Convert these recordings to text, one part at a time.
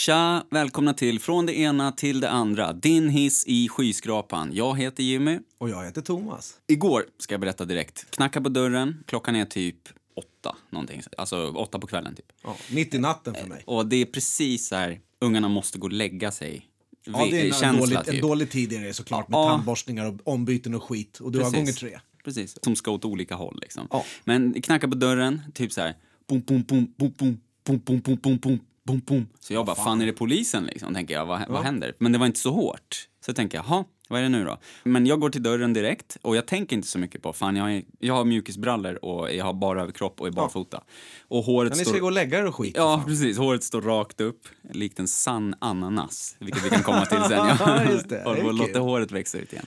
Tja, välkomna till Från det ena till det andra. Din hiss i skyskrapan. Jag heter Jimmy. Och jag heter Thomas. Igår, ska jag berätta direkt, knackar på dörren. Klockan är typ åtta, någonting. Alltså åtta på kvällen typ. Ja, mitt i natten för mig. Och det är precis så här, ungarna måste gå och lägga sig. Ja, det är en, Känsla, dålig, typ. en dålig tid är det såklart med Ja. tandborstningar och ombyten och skit. Och du har Precis. gånger tre. Precis, som ska åt olika håll liksom. Ja. Men knackar på dörren, typ så här, bom, bom, bom, bom, bom, bom, bom, bom, bom, bom, bom, bom. Så jag bara, fan. är det polisen liksom? Tänker jag, vad, vad händer? Men det var inte så hårt. Så tänker jag, jaha, vad är det nu då? Men jag går till dörren direkt och jag tänker inte så mycket på, fan jag, är, jag har mjukisbrallor och jag har bara överkropp och är barfota. Och håret Men ni står... ska gå och lägga er och skit. Ja, fan. precis. Håret står rakt upp, likt en sann ananas. Vilket vi kan komma till sen. Ja, just det. och och låter håret växa ut igen.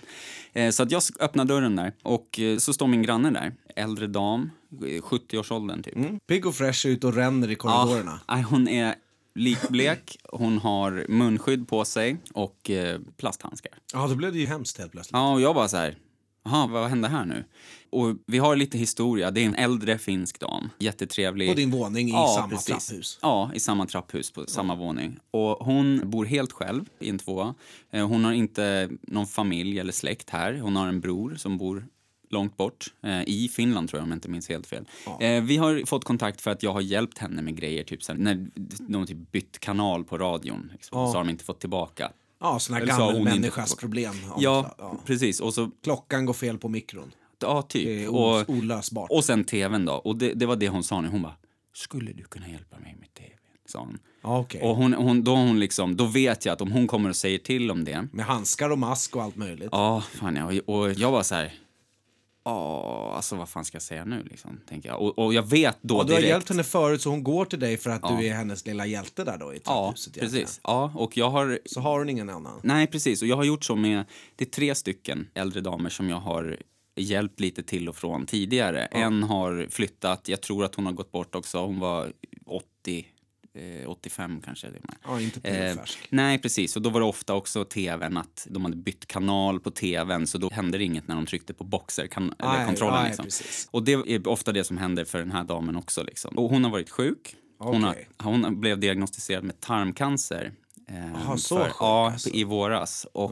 Eh, Så att jag öppnar dörren där och eh, så står min granne där. Äldre dam, eh, 70-årsåldern typ. Mm. Pigg och fräsch ut och ränner i korridorerna. nej, hon är likblek, hon har munskydd på sig och eh, plasthandskar. Ja, då blev det ju hemskt helt plötsligt. Ja, och jag bara så här, jaha, vad hände här nu? Och vi har lite historia. Det är en äldre finsk dam, jättetrevlig. På din våning i samma precis. trapphus. Ja, i samma trapphus på samma våning. Och hon bor helt själv i en tvåa. Eh, Hon har inte någon familj eller släkt här. Hon har en bror som bor långt bort. Eh, I Finland tror jag om jag inte minns helt fel. Eh, vi har fått kontakt för att jag har hjälpt henne med grejer. Typ här, när de typ bytt kanal på radion. Liksom, Så har de inte fått tillbaka. Ja, sån här gammal inte människas fått- problem. Ja, ja. precis. Och så, Klockan går fel på mikron. ja Det typ. är Och, o- olösbart. och sen tvn då. Och det, det var det hon sa nu. Hon bara, skulle du kunna hjälpa mig med tvn? Sa hon. Ja, okej. Och hon, hon, då, hon liksom, då vet jag att om hon kommer och säger till om det, Med handskar och mask och allt möjligt. ja, fan ja. Och, och jag var så här, ja, alltså vad fan ska jag säga nu liksom, tänker jag. Och, och jag vet då Ja, du har direkt. hjälpt henne förut så hon går till dig för att du är hennes lilla hjälte där då i Ja, trapphuset. precis. Ja, och jag har, Så har hon ingen annan. nej precis, och jag har gjort så med, det är tre stycken äldre damer som jag har hjälpt lite till och från tidigare. En har flyttat, jag tror att hon har gått bort också, hon var 80, eh, 85 kanske. till och med. Ja, inte Eh, purfärsk. nej, precis. Och då var det ofta också tvn, att de hade bytt kanal på tvn så då hände det inget när de tryckte på boxer, kan, eller Nej, kontrollen. nej, liksom. precis. Och det är ofta det som händer för den här damen också. Liksom. Och hon har varit sjuk. Hon, Okej. har, hon blev diagnostiserad med tarmcancer. Eh, Jaha, så för, Ja, alltså. i våras. Och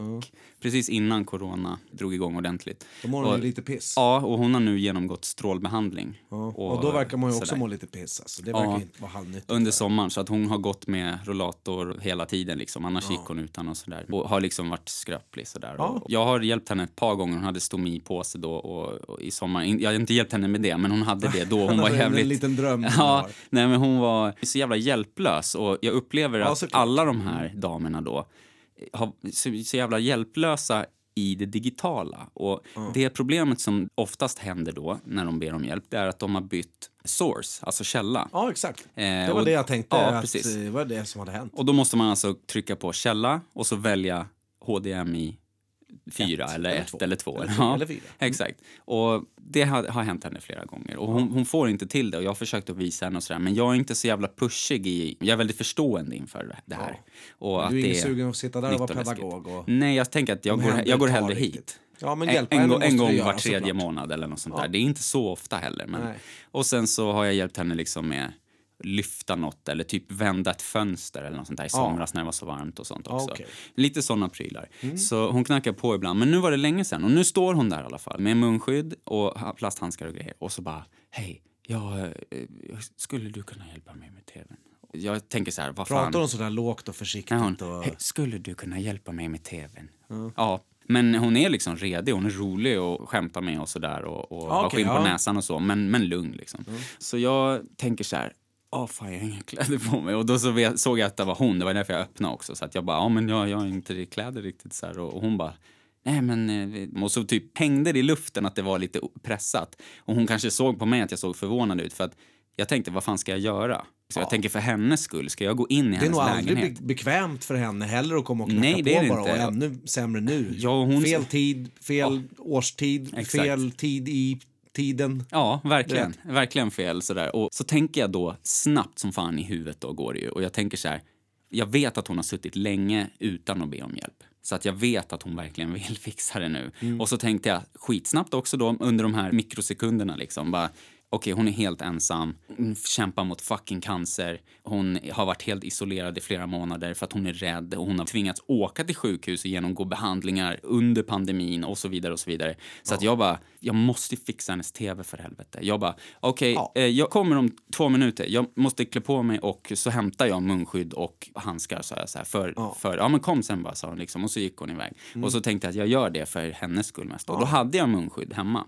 precis innan corona drog igång ordentligt. Då mår hon och, lite piss. Ja, och hon har nu genomgått strålbehandling. Ja, Och, då verkar man ju också sådär må lite piss. Alltså. Det verkar Ja. inte vara halvnyttigt. Under där. sommaren, så att hon har gått med rollator hela tiden. Liksom. Annars gick hon utan och sådär. Och har liksom varit skröplig sådär. Ja. Och jag har hjälpt henne ett par gånger. Hon hade stomi på sig då och, och i sommar. Jag har inte hjälpt henne med det, men hon hade det då. Hon var En jävligt... liten dröm Ja, nej men hon var så jävla hjälplös. Och jag upplever Ja, att alla de här damerna då har så, så jävla hjälplösa i det digitala. Och det problemet som oftast händer då när de ber om hjälp, det är att de har bytt source, alltså källa. Ja, exakt. Eh, det var och- det jag tänkte. ja, att precis. eh, Det var det som hade hänt. Och då måste man alltså trycka på källa och så välja HDMI 4 Ett eller eller 1 två. eller 2. Eller fyra, eller fyra. Exakt. Och det har, har hänt henne flera gånger. Och hon, hon får inte till det och jag har försökt att visa henne och sådär. Men jag är inte så jävla pushig i, jag är väldigt förstående inför det här. Och att Du är ingen sugen att sitta där och vara pedagog. Och... Nej, jag tänker att jag går, jag går hellre riktigt. hit. Ja, men En, hjälpa en, en du gång var tredje såklart. månad eller något sånt Ja. där. Det är inte så ofta heller. Men... Nej. Och sen så har jag hjälpt henne liksom med lyfta något eller typ vända ett fönster eller något sånt där i somras när det var så varmt och sånt Ja, också. okej. Lite sådana prylar. Så hon knackar på ibland. Men nu var det länge sedan och nu står hon där i alla fall med munskydd och ha- plasthandskar och grejer och så bara hej, jag, eh, skulle du kunna hjälpa mig med tvn? Jag tänker så här, vad fan. Pratar hon sådär lågt och försiktigt? Hon, och... "Hej, skulle du kunna hjälpa mig med tvn? Ja. Men hon är liksom redig, hon är rolig och skämtar med och sådär och, och har okej, skinn på ja. näsan och så, men, men lugn liksom. Så jag tänker så här, åh fan jag har inga kläder på mig. Och då så såg jag att det var hon, det var därför jag öppnade också. Så att jag bara, ja men jag, jag har inte kläder riktigt så här. Och, hon bara, nej men, eh, och så typ hängde det i luften att det var lite pressat. Och hon kanske såg på mig att jag såg förvånad ut för att jag tänkte, vad fan ska jag göra? Så jag tänker för hennes skull, ska jag gå in i Det är hennes nog aldrig lägenhet? be- bekvämt för henne heller att komma och knacka Nej, det på är det bara. inte. Och ännu sämre nu. Ja, hon- Fel tid, fel årstid, Exakt. fel tid i tiden. Ja, verkligen. Verkligen fel sådär. Och så tänker jag då snabbt som fan i huvudet då går det ju. Och jag tänker så här, jag vet att hon har suttit länge utan att be om hjälp. Så att jag vet att hon verkligen vill fixa det nu. Och så tänkte jag skitsnabbt också då under de här mikrosekunderna liksom bara okej hon är helt ensam, hon kämpar mot fucking cancer, hon har varit helt isolerad i flera månader för att hon är rädd och hon har tvingats åka till sjukhus och genomgå behandlingar under pandemin och så vidare och så vidare. Så att jag bara, jag måste fixa hennes tv för helvete. Jag bara, okej, Ja. eh, jag kommer om två minuter, jag måste klä på mig och så hämtar jag munskydd och handskar sa jag så här, för, Ja. för ja men kom sen bara sa hon liksom och så gick hon iväg. Och så tänkte jag att jag gör det för hennes skull mest. Och då hade jag munskydd hemma.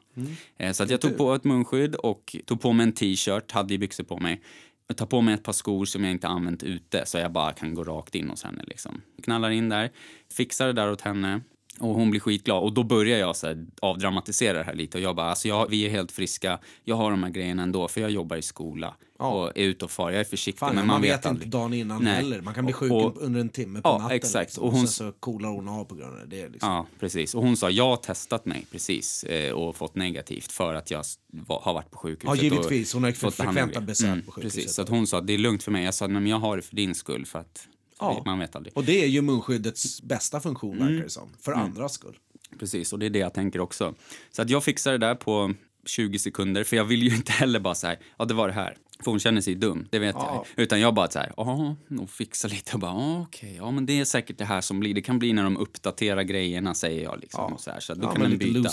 Eh, Så att jag tog på ett munskydd och tog på mig en t-shirt, hade ju byxor på mig. Jag tar på mig ett par skor som jag inte använt ute så jag bara kan gå rakt in hos henne liksom. Knallar in där, fixar det där åt henne. Och hon blir skitglad. Och då börjar jag så här, avdramatisera det här lite. Och jag bara, alltså jag, vi är helt friska. Jag har de här grejerna ändå, för jag jobbar i skola. Ja. Och är ute och far. Jag är försiktig, Fan, men man, man, vet, aldrig. inte dagen innan Nej. heller. Man kan bli Och- sjuk och- under en timme på Ja, natten. exakt. Liksom. Och Och, hon- sen så coolar hon av på grund av det. Liksom. Ja, precis. Och hon sa, jag har testat mig precis eh, och fått negativt för att jag har varit på sjukhuset. Ja, givetvis. och Hon har fått frekventa besök på sjukhuset. Precis, så hon sa, det är lugnt för mig. Jag sa, men jag har det för din skull för att Ja. man vet aldrig. Och det är ju munskyddets bästa funktion, Mm. verkar det som. För andras skull. Precis, och det är det jag tänker också. Så att jag fixar det där på 20 sekunder, för jag vill ju inte heller bara så här, ja det var det här. För hon känner sig dum, det vet Ja. jag. Utan jag bara så här, ja, och fixa lite och bara, ja, okej, ja men det är säkert det här som blir. Det kan bli när de uppdaterar grejerna, säger jag liksom. Och så här, så då Ja, kan lite byta.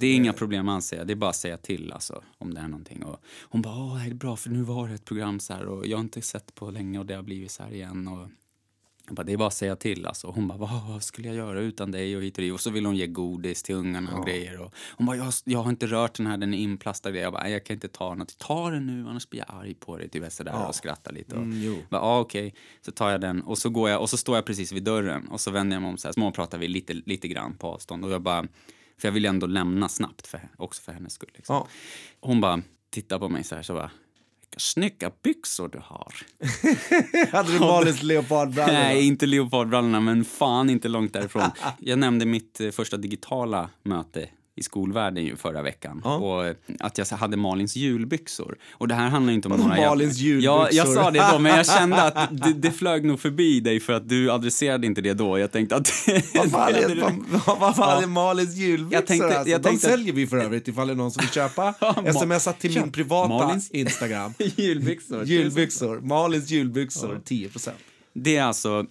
Det är inga problem säger jag. Det är bara att säga till alltså, om det är någonting. Och hon bara, åh, det är bra för nu var det ett program så här och jag har inte sett på länge och det har blivit så här igen. Och jag bara, det är bara att säga till alltså. Hon bara, vad, skulle jag göra utan dig och hit och dit. Och så vill hon ge godis till ungarna och grejer. Och hon bara, jag, jag har inte rört den här, den är inplastad. Jag bara, "Nej, jag kan inte ta något. Ta den nu, annars blir jag arg på dig. Typ sådär och skrattar lite. Och, Mm, bara, ah, okej. Så tar jag den och så går jag och så står jag precis vid dörren och så vänder jag mig om så här, småpratar vi lite, lite grann på avstånd. Och jag bara, för jag vill ändå lämna snabbt, för, också för hennes skull. Liksom. Ja. Hon bara tittar på mig så här, så bara, vilka snygga byxor du har. Hade du Malins leopardbrallor? Nej, inte leopardbrallorna, men fan inte långt därifrån. Jag nämnde mitt eh, första digitala möte i skolvärlden ju förra veckan. Ja. Och eh, att jag hade Malins julbyxor. Och det här handlar inte om några... Malins julbyxor? Ja, jag sa det då, men jag kände att det, det flög nog förbi dig för att du adresserade inte det då. Jag tänkte att... Vad fan är, vad, vad fan Ja. är Malins julbyxor? Jag tänkte- alltså? jag De tänkte- säljer vi för övrigt ifall det är någon som vill köpa. Smsa till min privata Malins- Instagram. julbyxor. Julbyxor. Malins julbyxor, 10% Det är alltså,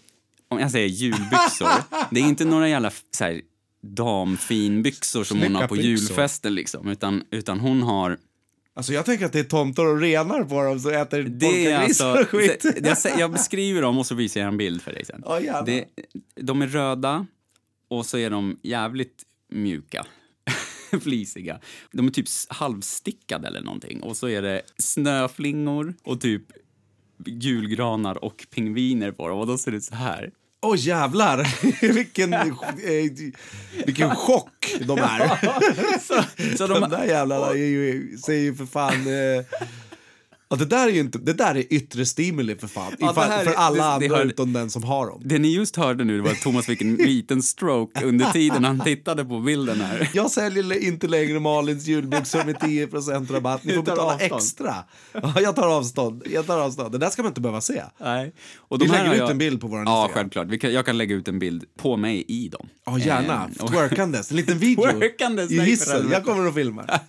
om jag säger julbyxor, det är inte några jävla så här, damfinbyxor som hon Snygga har på byxor. julfesten liksom, utan, utan hon har Alltså jag tänker att det är tomtar och renar på dem så äter Det är polkagrisar alltså, och skit. jag, jag beskriver dem och så visar jag en bild för dig sen. Gärna. det, de är röda och så är de jävligt mjuka. Flisiga. De är typ halvstickade eller någonting. Och så är det snöflingor och typ julgranar och pingviner på dem. Och då ser det ut så här. Åh jävlar! vilken, eh, vilken chock de är. Så, så de de, där jävlarna är ju, säger ju för fan... Eh, ja, det där är inte, det där är yttre stimuli för fan. Ja, Ifall, här för alla det- det andra hör- utom den som har dem. det ni just hörde nu var att Thomas fick en liten stroke under tiden han tittade på bilden här. Jag säljer inte längre Malins julbyxor med 10 rabatt. Ni får betala avstånd. extra. Ja, jag tar avstånd. Jag tar avstånd. Det där ska man inte behöva se. Nej. Och Vi de här lägger ut jag- en bild på vår Ja, Instagram. självklart. Vi kan, jag kan lägga ut en bild på mig i dem. Ja, gärna. Eh, och- Twerkandes. En liten video. Twerkandes, I hissen. Jag kommer att filma.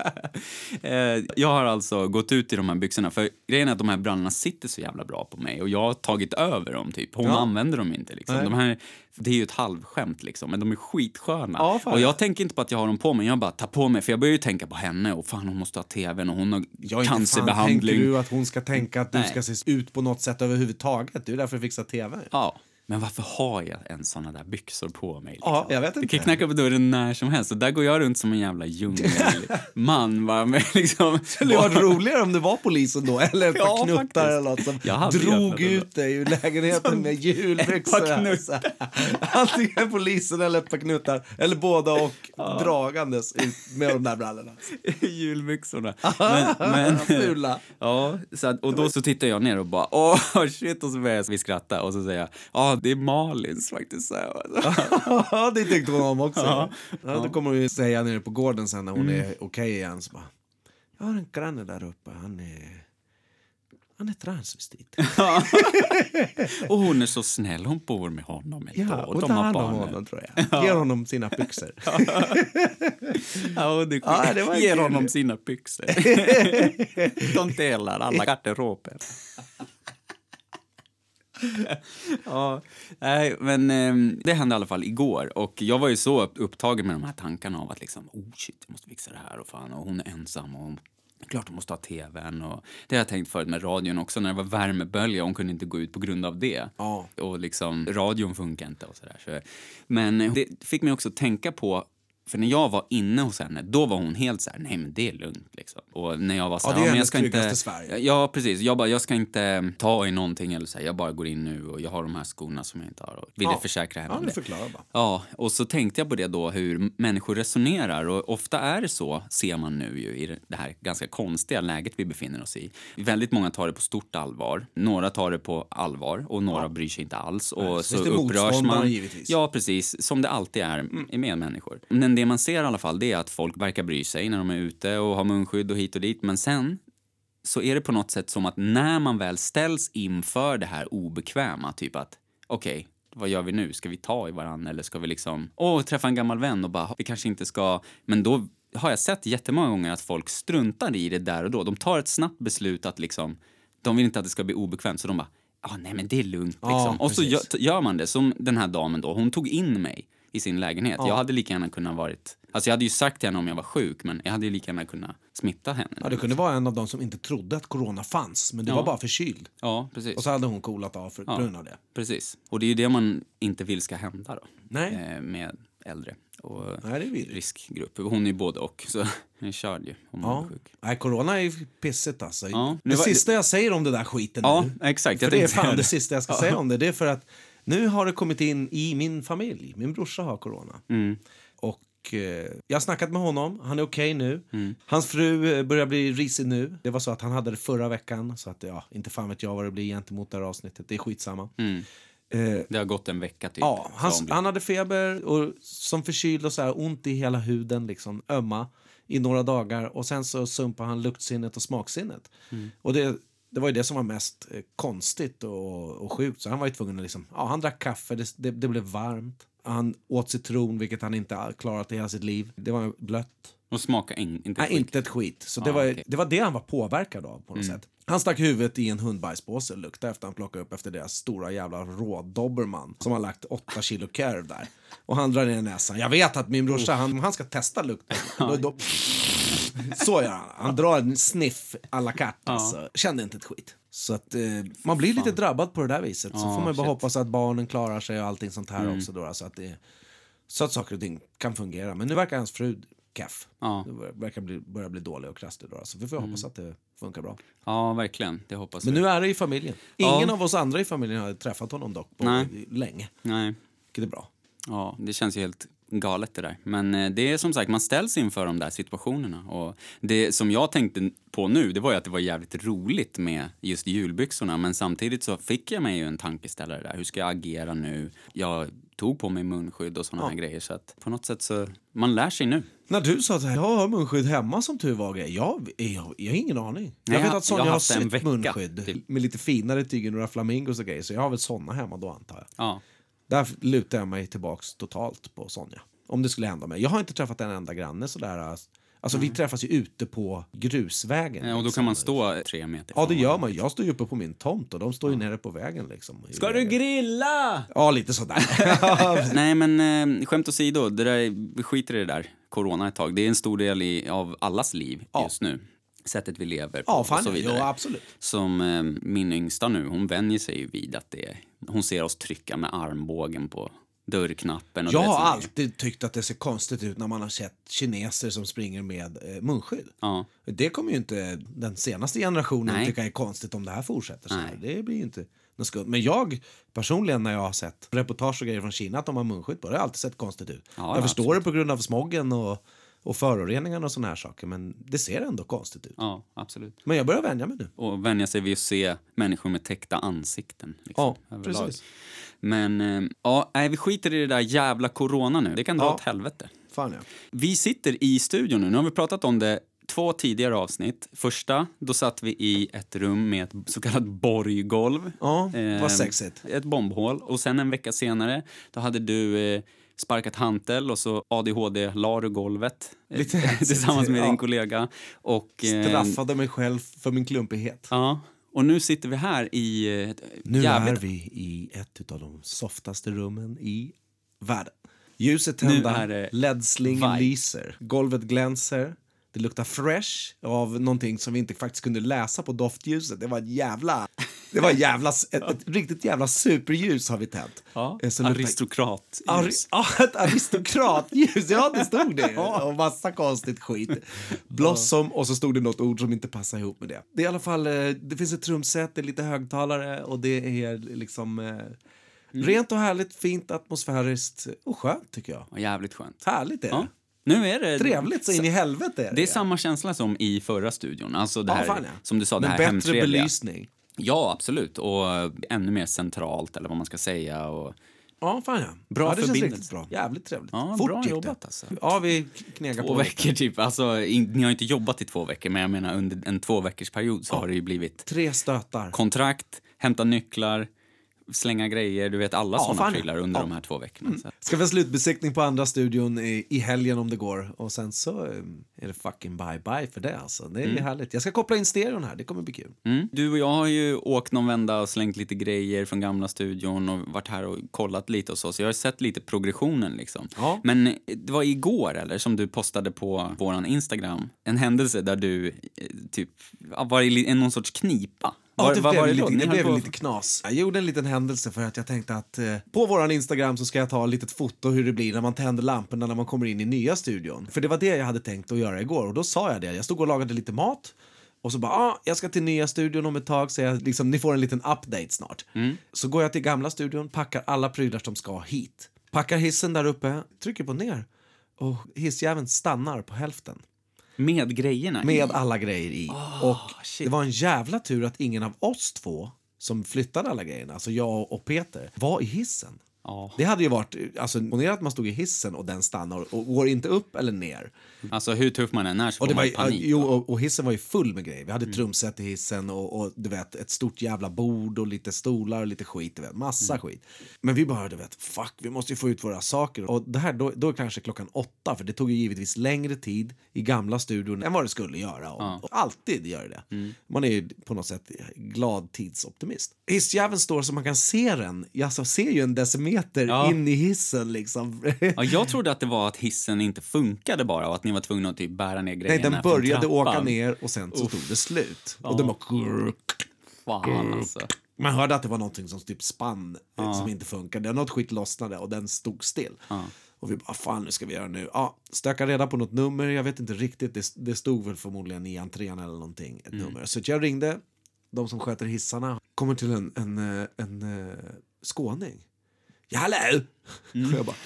Eh, jag har alltså gått ut i de här byxorna, för grejen är att de här brallorna sitter så jävla bra på mig och jag har tagit över dem typ. Hon Ja. använder dem inte liksom. Nej. De här, det är ju ett halvskämt liksom, men de är skitsköna. Ja, och jag tänker inte på att jag har dem på mig, jag bara tar på mig, för jag börjar ju tänka på henne och fan hon måste ha tvn och hon har Ja, inte fan cancerbehandling. tänker du att hon ska tänka att du Nej. ska se ut på något sätt överhuvudtaget. Du är där för att fixa tv. Ja. Men varför har jag en såna där byxor på mig? Liksom? Ja, jag vet Det inte. kan knacka på dörren när som helst och där går jag runt som en jävla djungelman bara med liksom... Det skulle ju varit roligare om det var polisen då, eller ett par Ja, knuttar eller något som hade drog ut dig ur lägenheten med julbyxor. Antingen polisen eller ett par knuttar, eller båda och dragandes ut med de där brallorna. julbyxorna. Men, men, Fula. ja, så att, och då så tittar jag ner och bara åh shit och så börjar vi skratta och så säger jag ja det är Malins faktiskt. Så jag, Ja, det tyckte hon om också. Ja. Ja. då kommer hon ju säga nere på gården sen när hon Mm. är okej igen. Så bara, jag har en granne där uppe, han är... Han är transvestit. Och hon är så snäll, hon bor med honom ett Ja, år. och De ta har barn honom tror jag. Ger honom sina byxor. Ja, och det Ja, det var ger kul. honom sina byxor. De delar alla garderober. ja, nej, men eh, det hände i alla fall igår. Och jag var ju så upptagen med de här tankarna av att liksom, oh shit, jag måste fixa det här och fan, och hon är ensam och klart hon måste ha tvn och det har jag tänkt förut med radion också när det var värmebölja hon kunde inte gå ut på grund av det. Ja. Och liksom, radion funkar inte och sådär. Så, men det fick mig också tänka på för när jag var inne hos henne, då var hon helt så här, nej men det är lugnt liksom. Och när jag var så Ja, här, det är men jag ska inte... Sverige. Ja, precis. Jag bara, jag ska inte ta i någonting eller så här, jag bara går in nu och jag har de här skorna som jag inte har och ville Ja. försäkra henne Ja, om det. förklarar bara. Ja, och så tänkte jag på det då hur människor resonerar och ofta är det så, ser man nu ju i det här ganska konstiga läget vi befinner oss i. Väldigt många tar det på stort allvar, några tar det på allvar och några bryr sig inte alls och Nej, så det upprörs man. givetvis. Ja, precis, som det alltid är med människor. Men det man ser i alla fall det är att folk verkar bry sig när de är ute och har munskydd och hit och dit, men sen så är det på något sätt som att när man väl ställs inför det här obekväma, typ att okej, vad gör vi nu? Ska vi ta i varandra eller ska vi liksom, åh, träffa en gammal vän och bara, vi kanske inte ska, men då har jag sett jättemånga gånger att folk struntar i det där och då. De tar ett snabbt beslut att liksom, de vill inte att det ska bli obekvämt så de bara, ah, nej men det är lugnt liksom. och så gör, gör man det, som den här damen då, hon tog in mig i sin lägenhet. Jag hade lika gärna kunnat varit, alltså jag hade ju sagt till henne om jag var sjuk, men jag hade ju lika gärna kunnat smitta henne. Ja, det kunde vara en av de som inte trodde att corona fanns, men det Ja. var bara förkyld. Ja, precis. Och så hade hon coolat av för grund av det. Precis. Och det är ju det man inte vill ska hända då. Nej. Eh, med äldre och Nej, riskgrupp. Hon är ju både och, så jag är körd ju om Ja. är sjuk. Nej, corona är ju pissigt alltså. Ja, det det var- sista jag säger om det där skiten Ja, nu, exakt. för det är fan det det. sista jag ska säga om det, det är för att nu har det kommit in i min familj. Min brorsa har corona. Mm. Och eh, jag har snackat med honom, han är okej nu. Mm. Hans fru eh, börjar bli risig nu. Det var så att han hade det förra veckan, så att ja, inte fan vet jag vad det blir gentemot det här avsnittet. Det är skitsamma. Mm. Eh, Det har gått en vecka typ. Ja, han, han hade feber och som förkyld och så här, ont i hela huden, liksom, ömma i några dagar. Och sen så sumpade han luktsinnet och smaksinnet. Mm. Och det, det var ju det som var mest eh, konstigt och, och sjukt. Så han var ju tvungen att liksom, ja, han drack kaffe, det, det, det blev varmt. Han åt citron, vilket han inte klarat i hela sitt liv. Det var blött. Och smaka in, inte Nej, inte ett skit. Så det, Ah, var, okej. Mm. det var det han var påverkad av på något sätt. Han stack huvudet i en hundbajspåse och luktade efter han plockade upp efter deras stora jävla rådobermann som har lagt 8 kilo curve där. Och han drar ner näsan. Jag vet att min brorsa, han, han ska testa lukten. Så gör han. Han drar en sniff à la carte. Alltså. Kände inte ett skit. Så att eh, man blir lite drabbad på det där viset. Så Ja, får man bara shit. Mm. hoppas att barnen klarar sig och allting sånt här också. Då, så, att det, så att saker och ting kan fungera. Men nu verkar hans fru keff. Ja. Det verkar bli, börja bli dålig och krasslig. Då, så vi får Mm. hoppas att det funkar bra. Ja, verkligen. Det hoppas Men vi. nu är det i familjen. Ingen Ja. av oss andra i familjen har träffat honom dock på Nej. länge. Nej. Vilket är bra. Ja, det känns ju helt galet det där. Men eh, det är som sagt, man ställs inför de där situationerna. Och det som jag tänkte på nu, det var ju att det var jävligt roligt med just julbyxorna. Men samtidigt så fick jag mig ju en tankeställare där. Hur ska jag agera nu? Jag tog på mig munskydd och såna Ja. här grejer. Så att på något sätt så, man lär sig nu. När du sa att jag har munskydd hemma som tur var, grej, jag, jag, jag har ingen aning. Nej, jag vet jag- att Sonja jag har har sytt munskydd till. med lite finare tyg, några flamingos och grejer. Så jag har väl såna hemma då antar jag. Ja. Där lutar jag mig tillbaks totalt på Sonja. Om det skulle hända mig. Jag har inte träffat en enda granne sådär. Alltså vi träffas ju ute på grusvägen. Ja, Och då liksom. kan man stå tre meter Ja, det gör man. Jag står ju uppe på min tomt och de står ju nere på vägen. Liksom, Ska du vägen. grilla? Ja, lite sådär. Nej, men eh, skämt åsido, det där, vi skiter i det där, corona ett tag. Det är en stor del i, av allas liv Ja. just nu. Sättet vi lever på ja, och så ja. vidare. Jo, absolut. Som eh, min yngsta nu, hon vänjer sig ju vid att det Hon ser oss trycka med armbågen på dörrknappen. Och Jag har alltid tyckt att det ser konstigt ut när man har sett kineser som springer med eh, munskydd. Ja, Det kommer ju inte den senaste generationen Nej. tycka är konstigt om det här fortsätter så här. Det blir ju inte något skumt. Men jag personligen när jag har sett reportage och grejer från Kina att de har munskydd på, det har alltid sett konstigt ut. Ja, jag ja, förstår det på grund av smoggen och, och föroreningarna och såna här saker, men det ser ändå konstigt ut. ja, absolut. Men jag börjar vänja mig nu. Och vänja sig vid att se människor med täckta ansikten. Liksom, Ja, överlag. precis. Men eh, ja, nej, vi skiter i det där jävla corona nu. Det kan dra Ja. åt helvete. Fan ja. Vi sitter i studion nu. Nu har vi pratat om det två tidigare avsnitt. Första, då satt vi i ett rum med ett så kallat borggolv. Ja, vad Eh, sexigt. Ett bombhål. Och sen en vecka senare, då hade du eh, sparkat hantel och så ADHD la du golvet. Lite tillsammans med ja. din kollega. Och, eh, Straffade mig själv för min klumpighet. Ja, och nu sitter vi här i eh, Nu jävligt... är vi i ett av de softaste rummen i världen. Ljuset tända, LED-slingen lyser, golvet glänser. Det luktar fresh av någonting som vi inte faktiskt kunde läsa på doftljuset. Det var ett jävla... Det var jävla, ett, ett riktigt jävla superljus har vi tänt. Ja, Eh, som luktar- aristokrat. Ari- Ja, ett aristokratljus. Ja, det stod det. Och massa konstigt skit. Blossom och så stod det något ord som inte passar ihop med det. Det är i alla fall, eh, det finns ett trumset, det är lite högtalare och det är liksom eh, rent och härligt, fint, atmosfäriskt och skönt tycker jag. Ja, jävligt skönt. Härligt är det. Ja. Nu är det... Trevligt så in i helvete är det. Det är samma känsla som i förra studion. Alltså det Ja, här, fan, ja. som du sa, det Men här bättre hemtrevliga. belysning. Ja, absolut. Och ännu mer centralt, eller vad man ska säga. Och... Ja, fan ja. Bra ja, det känns förbindelse. riktigt bra. Jävligt trevligt. Ja, Fort bra gick det. jobbat, alltså. Ja, vi knegar Två på lite. veckor typ. Alltså, in, ni har inte jobbat i två veckor, men jag menar under en två veckors period så har det ju blivit Tre stötar. kontrakt, hämta nycklar, slänga grejer, du vet alla Ja, såna fan, prylar under Ja. de här två veckorna. Så. Ska vi ha slutbesiktning på andra studion i, i helgen om det går. Och sen så eh, är det fucking bye-bye för det alltså. Det är härligt. Jag ska koppla in stereon här, det kommer bli kul. Mm. Du och jag har ju åkt någon vända och slängt lite grejer från gamla studion och varit här och kollat lite och så, så jag har sett lite progressionen liksom. Ja. Men det var igår eller som du postade på våran Instagram, en händelse där du eh, typ var i någon sorts knipa. Ja, Var- det vad blev, var lite, då? Ni det blev på- lite knas. Jag gjorde en liten händelse för att jag tänkte att eh, på våran Instagram så ska jag ta ett litet foto hur det blir när man tänder lamporna när man kommer in i nya studion. För det var det jag hade tänkt att göra igår och då sa jag det. Jag stod och lagade lite mat och så bara, ah, jag ska till nya studion om ett tag så jag, liksom, ni får en liten update snart. Så går jag till gamla studion, packar alla prylar som ska hit. Packar hissen där uppe, trycker på ner och hissjäveln stannar på hälften. Med grejerna Med i. alla grejer i. Ah, och shit. det var en jävla tur att ingen av oss två som flyttade alla grejerna, alltså jag och Peter, var i hissen. Ja. Det hade ju varit, alltså ponera att man stod i hissen och den stannar och går inte upp eller ner. Alltså hur tuff man än är så Och, får det var, man ju- ju panik. jo, och, och hissen var ju full med grejer. Vi hade Mm. trumset i hissen och, och du vet, ett stort jävla bord och lite stolar och lite skit. Du vet, massa Mm. skit. Men vi bara, du vet, fuck, vi måste ju få ut våra saker. Och det här, då, då kanske klockan åtta, för det tog ju givetvis längre tid i gamla studion än vad det skulle göra. Och, och alltid gör det Mm. Man är ju på något sätt glad tidsoptimist. Hissjäveln står så man kan se den. Jag alltså, ser ju en decimeter Ja. in i hissen liksom. Ja, jag trodde att det var att hissen inte funkade bara och att ni var tvungna att typ bära ner Nej, grejerna den från började åka ner och sen så tog det slut. Och den bara... Fan alltså. Man hörde att det var någonting som typ spann eh, som inte funkade. Något skit lossnade och den stod still. Och vi bara, fan nu ska vi göra nu? Ja, stöka reda på något nummer, jag vet inte riktigt. Det, det stod väl förmodligen i entrén eller någonting, ett nummer. Så jag ringde, de som sköter hissarna, kommer till en, en, eh, en, eh, skåning. Ja, hallå! Och jag bara,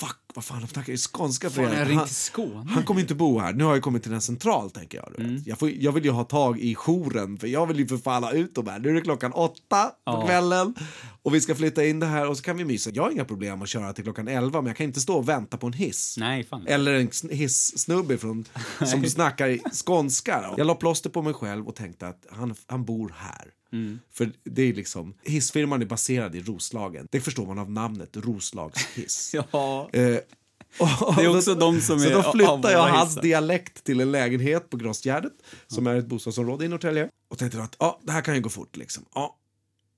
fuck, vad fan, de snackar ju skånska för Fan, Han- Skåne. han kommer inte bo här. Nu har jag kommit till en central, tänker jag. Du Mm. Jag, får, jag vill ju ha tag i jouren, för jag vill ju förfalla ut de här. Nu är det klockan åtta på Ja. kvällen och vi ska flytta in det här och så kan vi mysa. Jag har inga problem att köra till klockan elva, men jag kan inte stå och vänta på en hiss. Nej, fan. Eller en sn- hiss-snubbe från, som snackar i skånska. Jag la plåster på mig själv och tänkte att han, han bor här. Mm. För det är liksom, hissfirman är baserad i Roslagen. Det förstår man av namnet, Roslagshiss. Ja. Eh, och- Det är också de som så är då av flyttade jag hans hissar. dialekt till en lägenhet på Grossgärdet, som är ett bostadsområde i Norrtälje. Och tänkte att ja, det här kan ju gå fort. Liksom. Ja,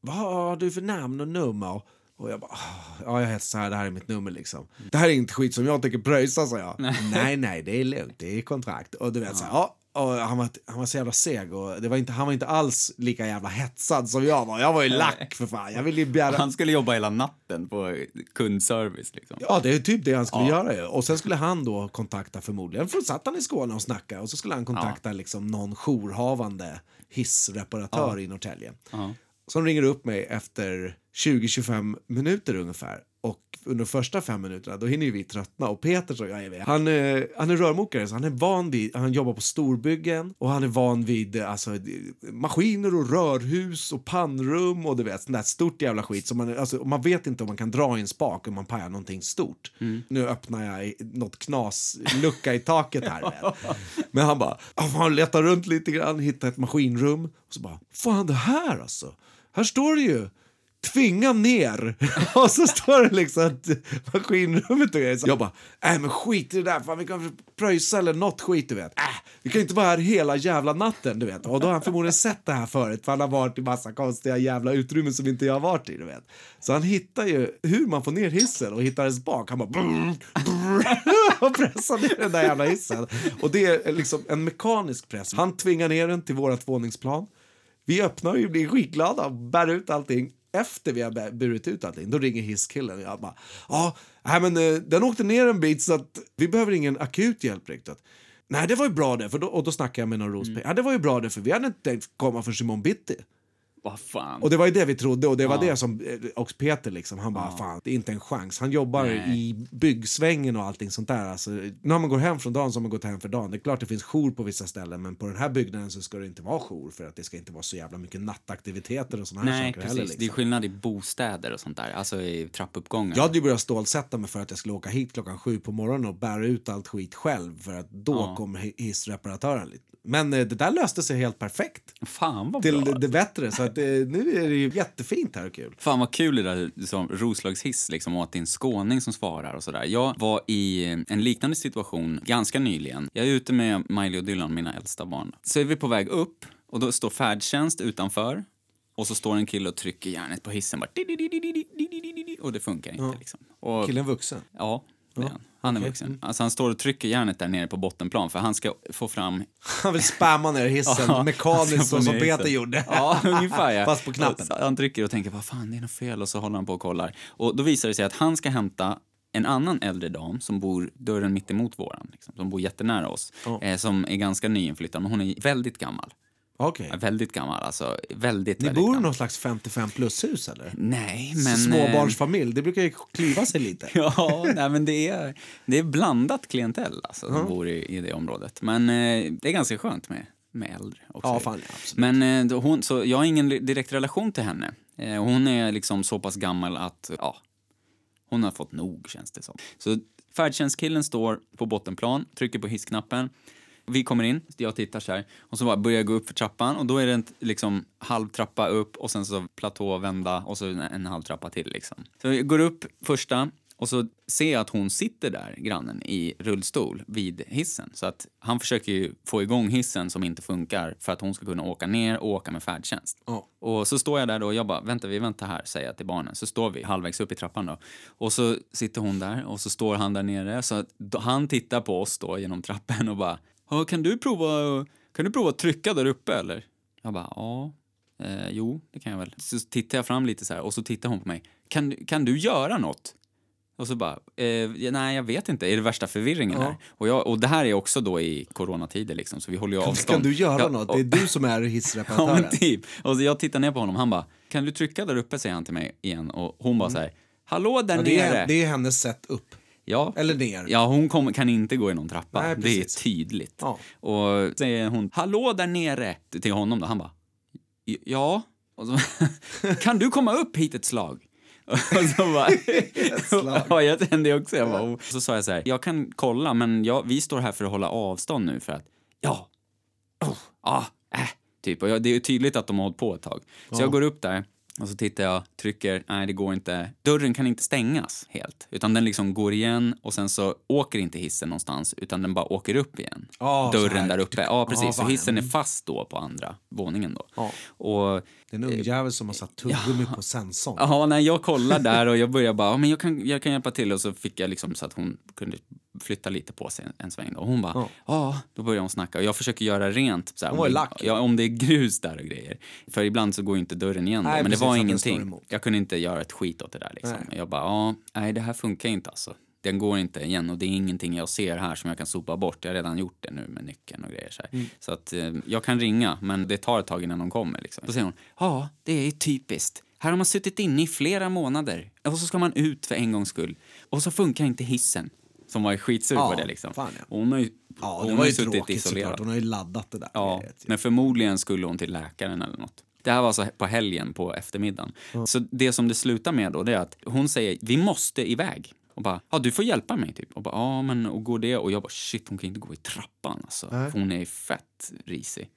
vad har du för namn och nummer? Och jag bara, "Ah, ja jag heter så här, det här är mitt nummer liksom. Det här är inte skit som jag tänker pröjsa, sa jag. nej, nej, det är lugnt, det är kontrakt. Och du vet så här, ja. Och han, var, han var så jävla seg och det var inte, han var inte alls lika jävla hetsad som jag var. Jag var ju lack för fan. Jag ville ju bära... Han skulle jobba hela natten på kundservice liksom. Ja, det är typ det han skulle göra. ju. Och sen skulle han då kontakta förmodligen, för satt han i Skåne och snackade och så skulle han kontakta liksom någon jourhavande hissreparatör i Norrtälje. Ja. Som ringer upp mig efter 20-25 minuter ungefär Och under de första fem minuterna då hinner ju vi tröttna. Och Peter som jag är med, han, eh, han är rörmokare så han är van vid, han jobbar på storbyggen och han är van vid eh, alltså, maskiner och rörhus och pannrum och du vet, sånt där stort jävla skit. Så man, alltså, man vet inte om man kan dra i en spak om man pajar någonting stort. Nu öppnar jag något knas, lucka i taket här. vet. Men han bara, "Ah, han letar runt lite grann, hittar ett maskinrum och så bara, fan det här alltså. Här står det ju tvinga ner. och så står det liksom att maskinrummet och grejer. Så Jag bara, nej men skit i det där, fan vi kan pröjsa eller något skit du vet. Äh, vi kan ju inte vara här hela jävla natten du vet. Och då har han förmodligen sett det här förut för han har varit i massa konstiga jävla utrymmen som inte jag har varit i du vet. Så han hittar ju hur man får ner hissen och hittar en spak. Han bara brr, brr, och pressar ner den där jävla hissen. Och det är liksom en mekanisk press. Han tvingar ner den till vårat våningsplan. Vi öppnar och blir skitglada och bär ut allting. Efter vi har burit ut allting, då ringer hisskillen. Jag bara, ja, nej, men eh, den åkte ner en bit så att vi behöver ingen akut hjälp riktigt. Nej, det var ju bra det, för då, och då snackade jag med någon rospigg. Ja, det var ju bra det, för vi hade inte tänkt komma förrän imorgon bitti. Vad fan. Och det var ju det vi trodde och det var Ja. det som eh, också Peter liksom, han bara fan, det är inte en chans. Han jobbar Nej. i byggsvängen och allting sånt där. Alltså, när man går hem från dagen så har man gått hem för dagen. Det är klart det finns jour på vissa ställen men på den här byggnaden så ska det inte vara jour för att det ska inte vara så jävla mycket nattaktiviteter och såna här Nej, saker precis. heller. Det är Liksom. skillnad i bostäder och sånt där. Alltså i trappuppgångar. Jag hade ju börjat stålsätta mig för att jag skulle åka hit klockan sju på morgonen och bära ut allt skit själv för att då Ja. kommer hi- hissreparatören. Men det där löste sig helt perfekt. Fan vad Till bra. det bättre. Så att, nu är det ju jättefint här och kul. Fan vad kul det där liksom, Roslagshiss liksom, och att det är en skåning som svarar och sådär. Jag var i en liknande situation ganska nyligen. Jag är ute med Miley och Dylan, mina äldsta barn. Så är vi på väg upp och då står färdtjänst utanför och så står en kille och trycker järnet på hissen bara, och det funkar inte. Ja. Liksom. Och, Killen vuxen? Ja, är han. Han är vuxen. Alltså han står och trycker järnet där nere på bottenplan för han ska få fram Han vill spamma ner hissen Ja, mekaniskt han så ska som ner Peter hissen. gjorde. Ja, ungefär ja. Fast på knappen. Så Han trycker och tänker, vad fan, det är något fel. Och så håller han på och kollar. Och då visar det sig att han ska hämta en annan äldre dam som bor dörren mitt emot våran, liksom, som bor jättenära oss, eh, som är ganska nyinflyttad, men hon är väldigt gammal. Ja, Väldigt gammal, alltså. Väldigt, Ni väldigt bor i någon slags 55 plus-hus eller? Nej, men... Småbarnsfamilj, det brukar ju klyva sig lite. Ja, nej, men det är, det är blandat klientell alltså, som bor i, i det området. Men eh, det är ganska skönt med, med äldre också. Ja, fan, ja. Men eh, hon, så jag har ingen direkt relation till henne. Eh, hon är liksom så pass gammal att, ja, hon har fått nog känns det som. Så färdtjänstkillen står på bottenplan, trycker på hissknappen. Vi kommer in, jag tittar så här och så bara börjar jag gå upp för trappan och då är det en liksom halv trappa upp och sen så platå, vända och så en, en halv trappa till liksom. Så jag går upp första och så ser jag att hon sitter där, grannen, i rullstol vid hissen. Så att han försöker ju få igång hissen som inte funkar för att hon ska kunna åka ner och åka med färdtjänst. Ja. Och så står jag där då och jag bara, vänta vi väntar här, säger jag till barnen. Så står vi halvvägs upp i trappan då. Och så sitter hon där och så står han där nere. Så att han tittar på oss då genom trappen och bara, kan du prova, kan du prova att trycka där uppe eller? Jag bara, ja, eh, jo, det kan jag väl. Så tittar jag fram lite så här och så tittar hon på mig. Kan, kan du göra något? Och så bara, eh, ja, nej jag vet inte, är det värsta förvirringen Ja. här? Och, jag, och det här är också då i coronatider liksom, så vi håller ju avstånd. Kan du göra Ja, något? Det är du som är Ja, hissreparatören. men typ. Och så jag tittar ner på honom, han bara, kan du trycka där uppe, säger han till mig igen. Och hon bara så här, hallå där Mm. Ja, det, nere. är, det är hennes sätt upp. Ja. Eller ner. Ja, hon kom, kan inte gå i någon trappa. Nej, det är tydligt. Ja. Och säger hon, hallå där nere, till honom då. Han bara, ja. Och så, kan du komma upp hit ett slag? Och så bara, ja, jag kände också. Jag bara, oh. Så sa jag så här, jag kan kolla, men jag, vi står här för att hålla avstånd nu för att, ja, oh, ah, äh, typ. Och jag, det är tydligt att de har hållit på ett tag. Så jag går upp där och så tittar jag, trycker, nej det går inte. Dörren kan inte stängas helt, utan den liksom går igen och sen så åker inte hissen någonstans, utan den bara åker upp igen. Här. Dörren där uppe, ja precis. Ja, så hissen är fast då på andra våningen då. Ja. Och Det är en ungjävel som har satt tuggummi på sensorn. Ja, när jag kollar där och jag börjar bara, ja, men jag kan, jag kan hjälpa till och så fick jag liksom så att hon kunde flytta lite på sig en, en sväng då. Och hon bara, ja, Ja. då börjar hon snacka och jag försöker göra rent. Så här, Hon var om, ju det- lack. ja, om det är grus där och grejer. För ibland så går inte dörren igen då, Nej, men precis, det var ingenting. Jag kunde inte göra ett skit åt det där liksom. Nej. Jag bara, ja, nej det här funkar inte alltså. Den går inte igen och det är ingenting jag ser här som jag kan sopa bort. Jag har redan gjort det nu med nyckeln och grejer så här. Så att eh, jag kan ringa, men det tar ett tag innan de kommer liksom. Då säger hon, ja, det är typiskt. Här har man suttit inne i flera månader och så ska man ut för en gångs skull. Och så funkar inte hissen. Som var skitsur Ja, på det liksom. fan, ja. Hon har ju, Ja, hon det har var ju suttit tråkigt isolerad. såklart. Hon har ju laddat det där. Ja, men förmodligen skulle hon till läkaren eller något. Det här var så på helgen på eftermiddagen. Så det som det slutar med då, det är att hon säger vi måste iväg. Och bara, ja du får hjälpa mig typ. Och bara, ja men och går det? Och jag bara, shit hon kan inte gå i trappan alltså. För hon är fett risig.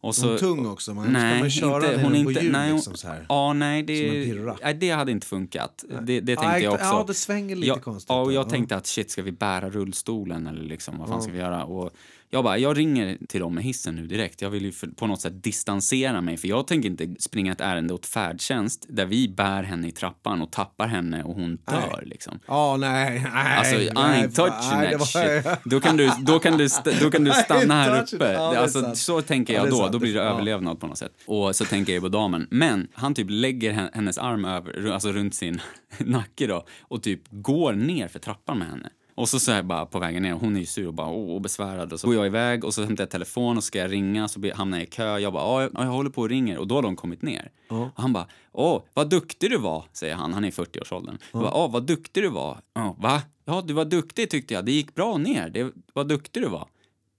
Och Hon är tung också, man- ska nej, man köra inte, hon är på inte, hjul nej, hon, liksom så här? Ja, nej det, nej, det hade inte funkat. Det, det tänkte Ja, jag också. ja, det svänger lite jag, konstigt Ja, och då. jag Ja. tänkte att shit, ska vi bära rullstolen eller liksom, vad fan ska vi göra? Och jag bara, jag ringer till dem med hissen nu direkt. Jag vill ju för, på något sätt distansera mig för jag tänker inte springa ett ärende åt färdtjänst där vi bär henne i trappan och tappar henne och hon dör liksom. Ja, nej, nej. Alltså, I nej, ain't touching nej, that var- shit. Då kan du, då kan du, då kan du stanna här uppe. Ja, alltså, så tänker Ja, jag är då. Då blir det Ja. överlevnad på något sätt. Och så tänker jag på damen. Men han typ lägger hen- hennes arm över, alltså runt sin nacke då och typ går ner för trappan med henne. Och så, så jag bara på vägen ner, hon är ju sur och bara åh, besvärad. Och så går jag iväg och så hämtar jag telefon och ska jag ringa så hamnar jag i kö. Jag bara, ja, jag, håller på och ringer och då har de kommit ner. Och han bara, åh, vad duktig du var, säger han. Han är i 40-årsåldern. Jag bara, åh, vad duktig du var. Va? Ja, du var duktig tyckte jag. Det gick bra ner. Det, vad duktig du var.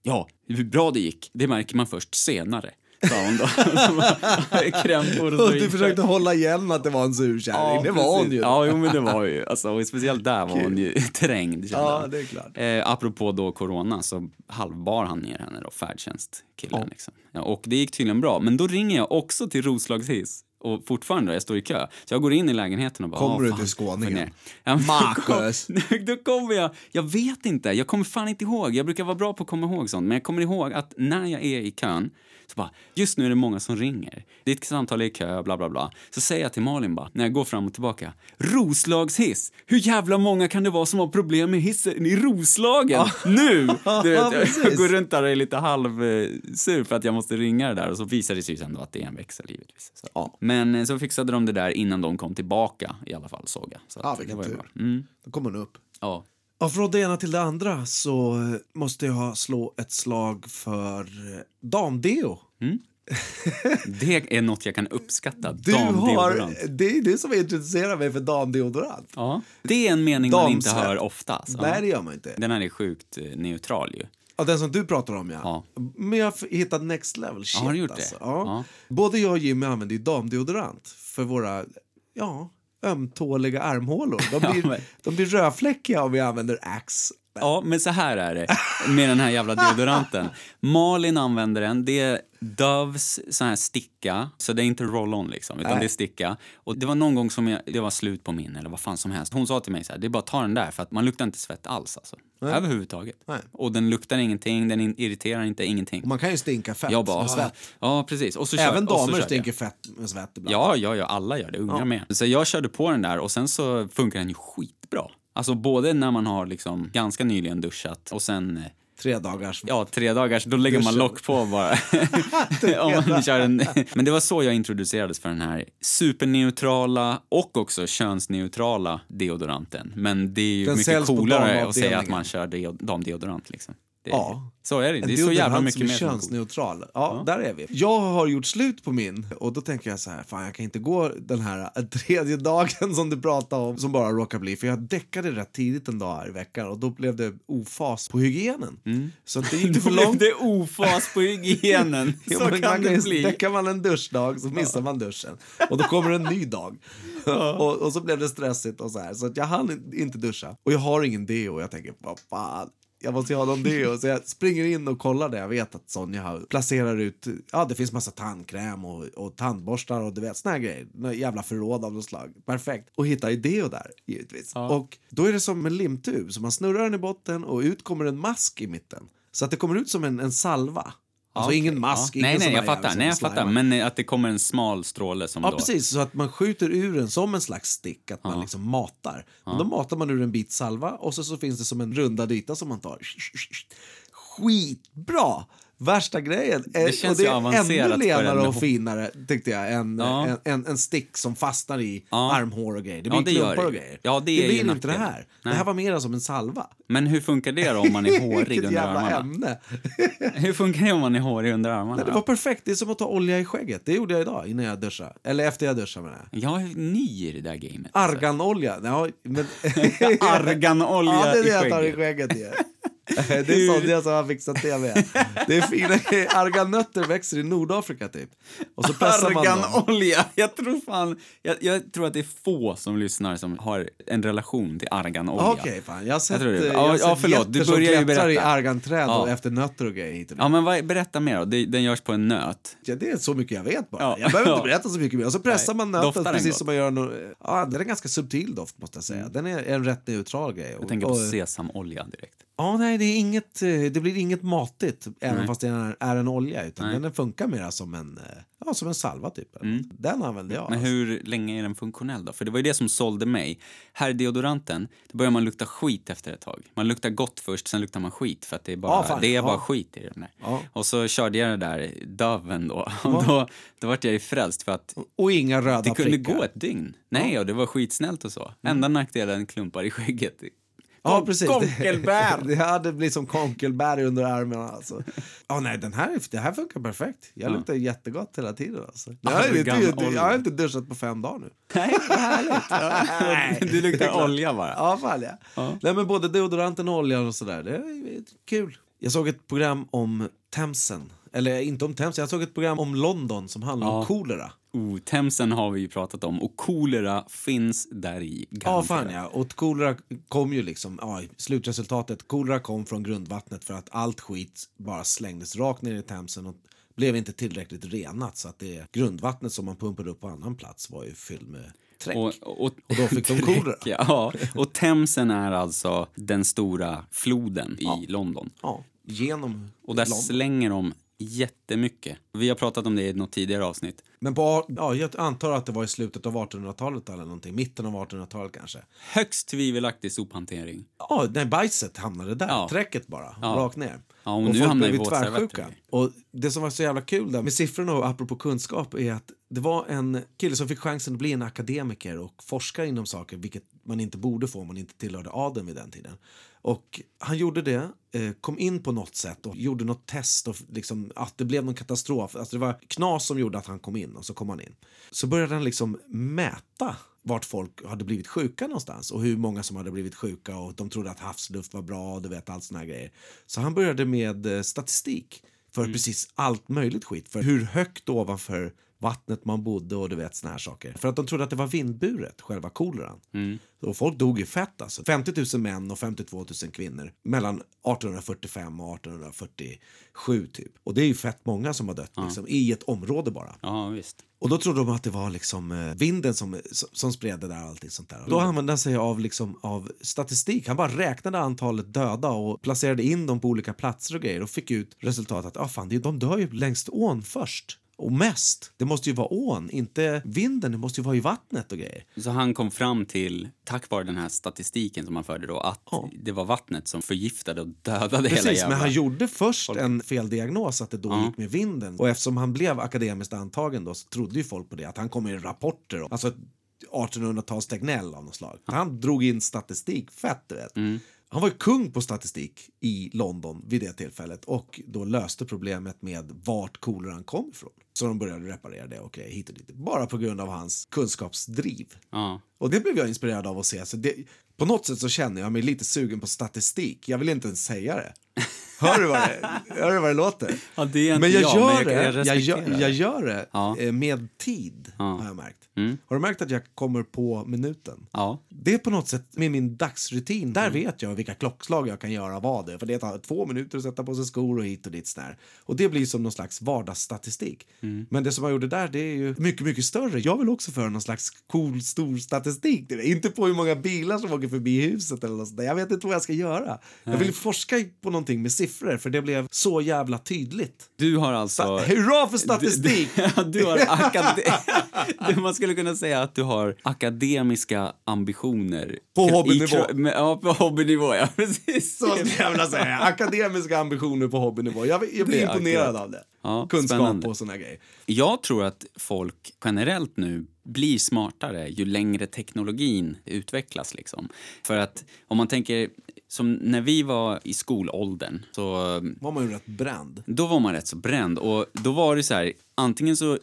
Ja, hur bra det gick, det märker man först senare. Då. Krämpor och så Och du försökte hålla igen att det var en surkärring. det var hon ju. Ja, jo, men det var ju. Alltså, och speciellt där var hon ju trängd. Ja, det är klart. Eh, apropå då corona så halvbar han ner henne då, färdtjänstkillen. Liksom. Ja, och det gick tydligen bra. Men då ringer jag också till Roslagshiss och fortfarande, jag står i kö. Så jag går in i lägenheten och bara... Kommer "Ah, du till skåningen? för ner." Ja, Marcus. Då kommer jag... Jag vet inte, jag kommer fan inte ihåg. Jag brukar vara bra på att komma ihåg sånt. Men jag kommer ihåg att när jag är i kön så bara, just nu är det många som ringer. Ditt samtal är i kö, bla bla bla. Så säger jag till Malin bara, när jag går fram och tillbaka. Roslagshiss! Hur jävla många kan det vara som har problem med hissen i Roslagen? Nu! Du vet, jag precis. går runt där och är lite halvsur för att jag måste ringa det där och så visar det sig ju ändå att det är en växel givetvis. Så. Ja. Men eh, så fixade de det där innan de kom tillbaka i alla fall såg jag. Så att vilken tur. Mm. Då kommer hon upp. Ja. Ja, från det ena till det andra så måste jag slå ett slag för eh, damdeo. Det är något jag kan uppskatta. Du har, det är du som introducerar mig för damdeodorant. Ja. Det är en mening man inte Damsvett. hör ofta. Alltså. Nej, det gör man inte. Den här är sjukt eh, neutral ju. Ja, den som du pratar om, ja. Ja. Men jag har hittat next level shit. har du gjort det? alltså. Ja. Ja. Både jag och Jimmy använder ju damdeodorant för våra, ja, ömtåliga armhålor. De Ja, blir, men- de blir rödfläckiga om vi använder Axe. Ja, men så här är det med den här jävla deodoranten. Malin använder den. Det är Doves sån här sticka, så det är inte roll-on liksom, utan Nej. det är sticka. Och det var någon gång som jag, det var slut på min eller vad fan som helst. Hon sa till mig så här, det är bara att ta den där för att man luktar inte svett alls alltså. Överhuvudtaget. Nej. Och den luktar ingenting, den irriterar inte, ingenting. Och man kan ju stinka fett Jag bara, med svett. ja precis. Och så kör- Även så damer jag. stinker fett med svett ibland. Ja, ja, ja, alla gör det. Unga Ja. med. Så jag körde på den där och sen så funkar den ju skitbra. Alltså både när man har liksom ganska nyligen duschat och sen eh, Tre dagars. Ja, tre dagars, då lägger man lock på bara. Om man kör en... Men det var så jag introducerades för den här superneutrala och också könsneutrala deodoranten. Men det är ju Den mycket coolare att säga att man kör deo- damdeodorant. Liksom. Det, Ja. Så är det. Det är så jävla mycket mer könsneutral. Ja, där är vi. Jag har gjort slut på min och då tänker jag så här, fan jag kan inte gå den här eh, tredje dagen som du pratade om som bara råkar bli. För jag däckade rätt tidigt en dag här i veckan och då blev det ofas på hygienen. Så det gick för blev långt. det ofas på hygienen. Ja, så men kan man det bli. Däckar man en duschdag så missar man duschen. Och då kommer en ny dag. och, och så blev det stressigt och så här. Så jag hann inte duscha. Och jag har ingen deo och jag tänker, vad fan. Jag måste ju ha någon deo. Så jag springer in och kollar det. Jag vet att Sonja har, placerar ut, ja det finns massa tandkräm och, och tandborstar och du vet såna här grejer. Några jävla förråd av något slag. Perfekt. Och hittar ju deo där givetvis. Och då är det som en limtub. Så man snurrar den i botten och ut kommer en mask i mitten. Så att det kommer ut som en, en salva. Alltså Okej, ingen mask, ja. ingen Nej, nej, jag fattar. Nej, jag fattar. Men eh, att det kommer en smal stråle som Ja, då... precis. Så att man skjuter ur den som en slags stick, att man liksom matar. Och då matar man ur en bit salva och så, så finns det som en rundad yta som man tar. Skitbra! Värsta grejen. Det känns och det är ännu en lenare och finare, tyckte jag, än Ja. en, en, en stick som fastnar i Ja. armhår och grejer. Det Ja, blir det gör klumpar det och grejer. Ja, det är ju blir inte det här. Det Nej. här var mer som en salva. Men hur funkar det om man är hårig under armarna? ämne. Hur funkar det om man är hårig under armarna? Det var perfekt. Det är som att ta olja i skägget. Det gjorde jag idag innan jag duschade. Eller efter jag duschade menar jag. Jag är ny i det där gamet. Arganolja. Ja, men... Arganolja ja, det är det i jag tar i skägget. skägget. Ja. Det är Sonja som har fixat det med. Det är fina. Arganötter växer i Nordafrika typ. Och så pressar man dem. Arganolja! Jag tror fan... Jag, jag tror att det är få som lyssnar som har en relation till arganolja. Okej, fan. Jag har sett, tror det. eh, Ja, jag har ja, förlåt. Du börjar ju klättrar i berätta. arganträd Ja. och efter nötter och grejer hit och. Ja, men vad, berätta mer då. Den görs på en nöt. Ja, det är så mycket jag vet bara. Ja. Jag behöver inte berätta så mycket mer. Och så pressar Nej. man nöten precis gott? som man gör no Ja, den är en ganska subtil doft måste jag säga. Den är en rätt neutral grej. Jag tänker på sesamolja direkt. Ja, nej, det, är inget, eh, det blir inget matigt även Nej. fast det är, är en olja. Utan Nej. Mm. den funkar mer som en, eh, ja, som en salva typ. Den använder jag. Men alltså. hur länge är den funktionell då? För det var ju det som sålde mig. Här deodoranten, då börjar man lukta skit efter ett tag. Man luktar gott först, sen luktar man skit för att det är bara, fan, det är bara ja. skit i den där. Och så körde jag det där Doven då. Och då, då vart jag ju frälst för att Och inga röda det kunde prickar. gå ett dygn. Nej, och det var skitsnällt och så. Enda nackdelen klumpar i skägget. Ja, precis. Konkelbär! Det, det hade blivit som konkelbär under armarna. Alltså. Ja, nej, den här, det här funkar perfekt. Jag luktar jättegott hela tiden. Alltså. Jag, har inte, Argan jag har inte duschat på fem dagar nu. Nej, vad härligt. Ja. Du luktar olja bara. Ja, fan ja. Nej, men både deodoranten och oljan och sådär. Det är kul. Jag såg ett program om Themsen. Eller inte om Themsen, jag såg ett program om London som handlar om Ja. kolera. Oh, Themsen har vi ju pratat om och kolera finns där i. Ja, fan ja. Och kolera kom ju liksom, ja, slutresultatet, kolera kom från grundvattnet för att allt skit bara slängdes rakt ner i Themsen och blev inte tillräckligt renat så att det grundvattnet som man pumpade upp på annan plats var ju fylld med träck. Och, och, Och då fick de kolera. Ja, och Themsen är alltså den stora floden i London. Ja, genom Och där London. slänger de jättemycket. Vi har pratat om det i något tidigare avsnitt. Men på, ja, jag antar att det var i slutet av 1800-talet eller någonting, mitten av 1800-talet kanske. Högst tvivelaktig sophantering. Ja, när bajset hamnade där, Ja. träcket bara, Ja. rakt ner. Ja, och nu folk hamnar i tvärsjuka. Och det som var så jävla kul där med siffrorna och apropå kunskap är att det var en kille som fick chansen att bli en akademiker och forska inom saker, vilket man inte borde få om man inte tillhörde adeln vid den tiden. Och han gjorde det, eh, kom in på något sätt och gjorde något test och liksom, att det blev någon katastrof. Alltså det var knas som gjorde att han kom in och så kom han in. Så började han liksom mäta vart folk hade blivit sjuka någonstans och hur många som hade blivit sjuka och de trodde att havsluft var bra och du vet allt såna här grejer. Så han började med eh, statistik för precis allt möjligt skit. För hur högt ovanför vattnet man bodde och du vet såna här saker. För att de trodde att det var vindburet, själva koleran. Och folk dog ju fett alltså. 50 000 män och 52 000 kvinnor mellan 1845 och 1847 typ. Och det är ju fett många som har dött liksom, i ett område bara. Ja, visst. Och då trodde de att det var liksom eh, vinden som, som, spred det där och allting sånt där. Då använde han sig av, liksom, av statistik. Han bara räknade antalet döda och placerade in dem på olika platser och grejer och fick ut resultatet att ah, fan, de dör ju längst ån först. Och mest. Det måste ju vara ån, inte vinden. Det måste ju vara i vattnet och grejer. Så han kom fram till, tack vare den här statistiken som han förde då, att Ja. det var vattnet som förgiftade och dödade hela Precis, jävla... men han gjorde först en feldiagnos att det då gick med vinden. Och eftersom han blev akademiskt antagen då så trodde ju folk på det. Att han kom med rapporter. Och, alltså ett 1800-tals Tegnell av något slag. Han drog in statistik, fett du vet. Han var kung på statistik i London vid det tillfället och då löste problemet med vart koleran kom ifrån. Så de började reparera det, okej, hit och dit. Bara på grund av hans kunskapsdriv. Ja. Och det blev jag inspirerad av att se. Så det, på något sätt så känner jag mig lite sugen på statistik. Jag vill inte ens säga det. Hör du vad det, hör du vad det låter? Ja, det men jag jag, gör men jag- det, jag jag, gör, det. jag gör det Ja. eh, med tid, Ja. har jag märkt. Mm. Har du märkt att jag kommer på minuten? Ja. Det är på något sätt med min dagsrutin. Mm. Där vet jag vilka klockslag jag kan göra vad det. För det tar två minuter att sätta på sig skor och hit och dit. Sådär. Och det blir som någon slags vardagsstatistik. Mm. Men det som jag gjorde där, det är ju mycket, mycket större. Jag vill också föra någon slags cool, stor statistik. Inte på hur många bilar som åker förbi huset eller något sånt där. Jag vet inte vad jag ska göra. Jag vill forska på någonting med siffror för det blev så jävla tydligt. Du har alltså... Hurra för statistik! Du, du har akade... Man skulle kunna säga att du har akademiska ambitioner. På hobbynivå. i- Ja, på hobbynivå, ja. Precis. Så skulle jag vilja säga. Akademiska ambitioner på hobbynivå. Jag, jag blir imponerad av det. Ja, Kunskap spännande. och såna grejer. Jag tror att folk generellt nu blir smartare ju längre teknologin utvecklas. Liksom. För att om man tänker, som när vi var i skolåldern, så var man ju rätt bränd. då var man rätt så bränd. Och då var det så här, antingen så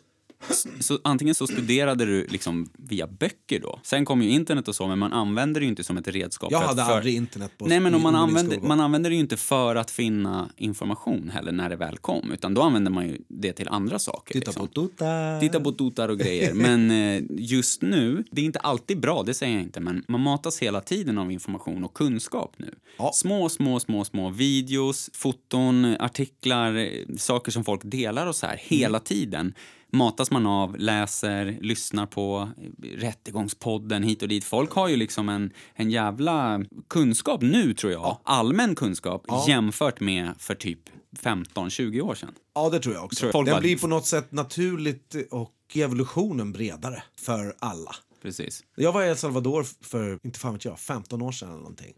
så antingen så studerade du liksom via böcker då. Sen kom ju internet och så, men man använde det inte som ett redskap. Jag hade för... aldrig internet på Nej, men man använder, man använder det inte för att finna information heller när det väl kom, utan då använder man ju det till andra saker. Titta liksom. på Tuta. Titta på tutar och grejer. Men eh, just nu, det är inte alltid bra, det säger jag inte, men man matas hela tiden av information och kunskap nu. Ja. Små, små, små, små videos, foton, artiklar, eh, saker som folk delar och så här hela tiden matas man av, läser, lyssnar på eh, Rättegångspodden hit och dit. Folk har ju liksom en, en jävla kunskap nu, tror jag. Allmän kunskap jämfört med för typ 15-20 år sedan. Ja, det tror jag också. Tror jag. Den bara- blir på något sätt naturligt och evolutionen bredare för alla. Precis. Jag var i El Salvador för, inte fan vet jag, 15 år sedan eller någonting.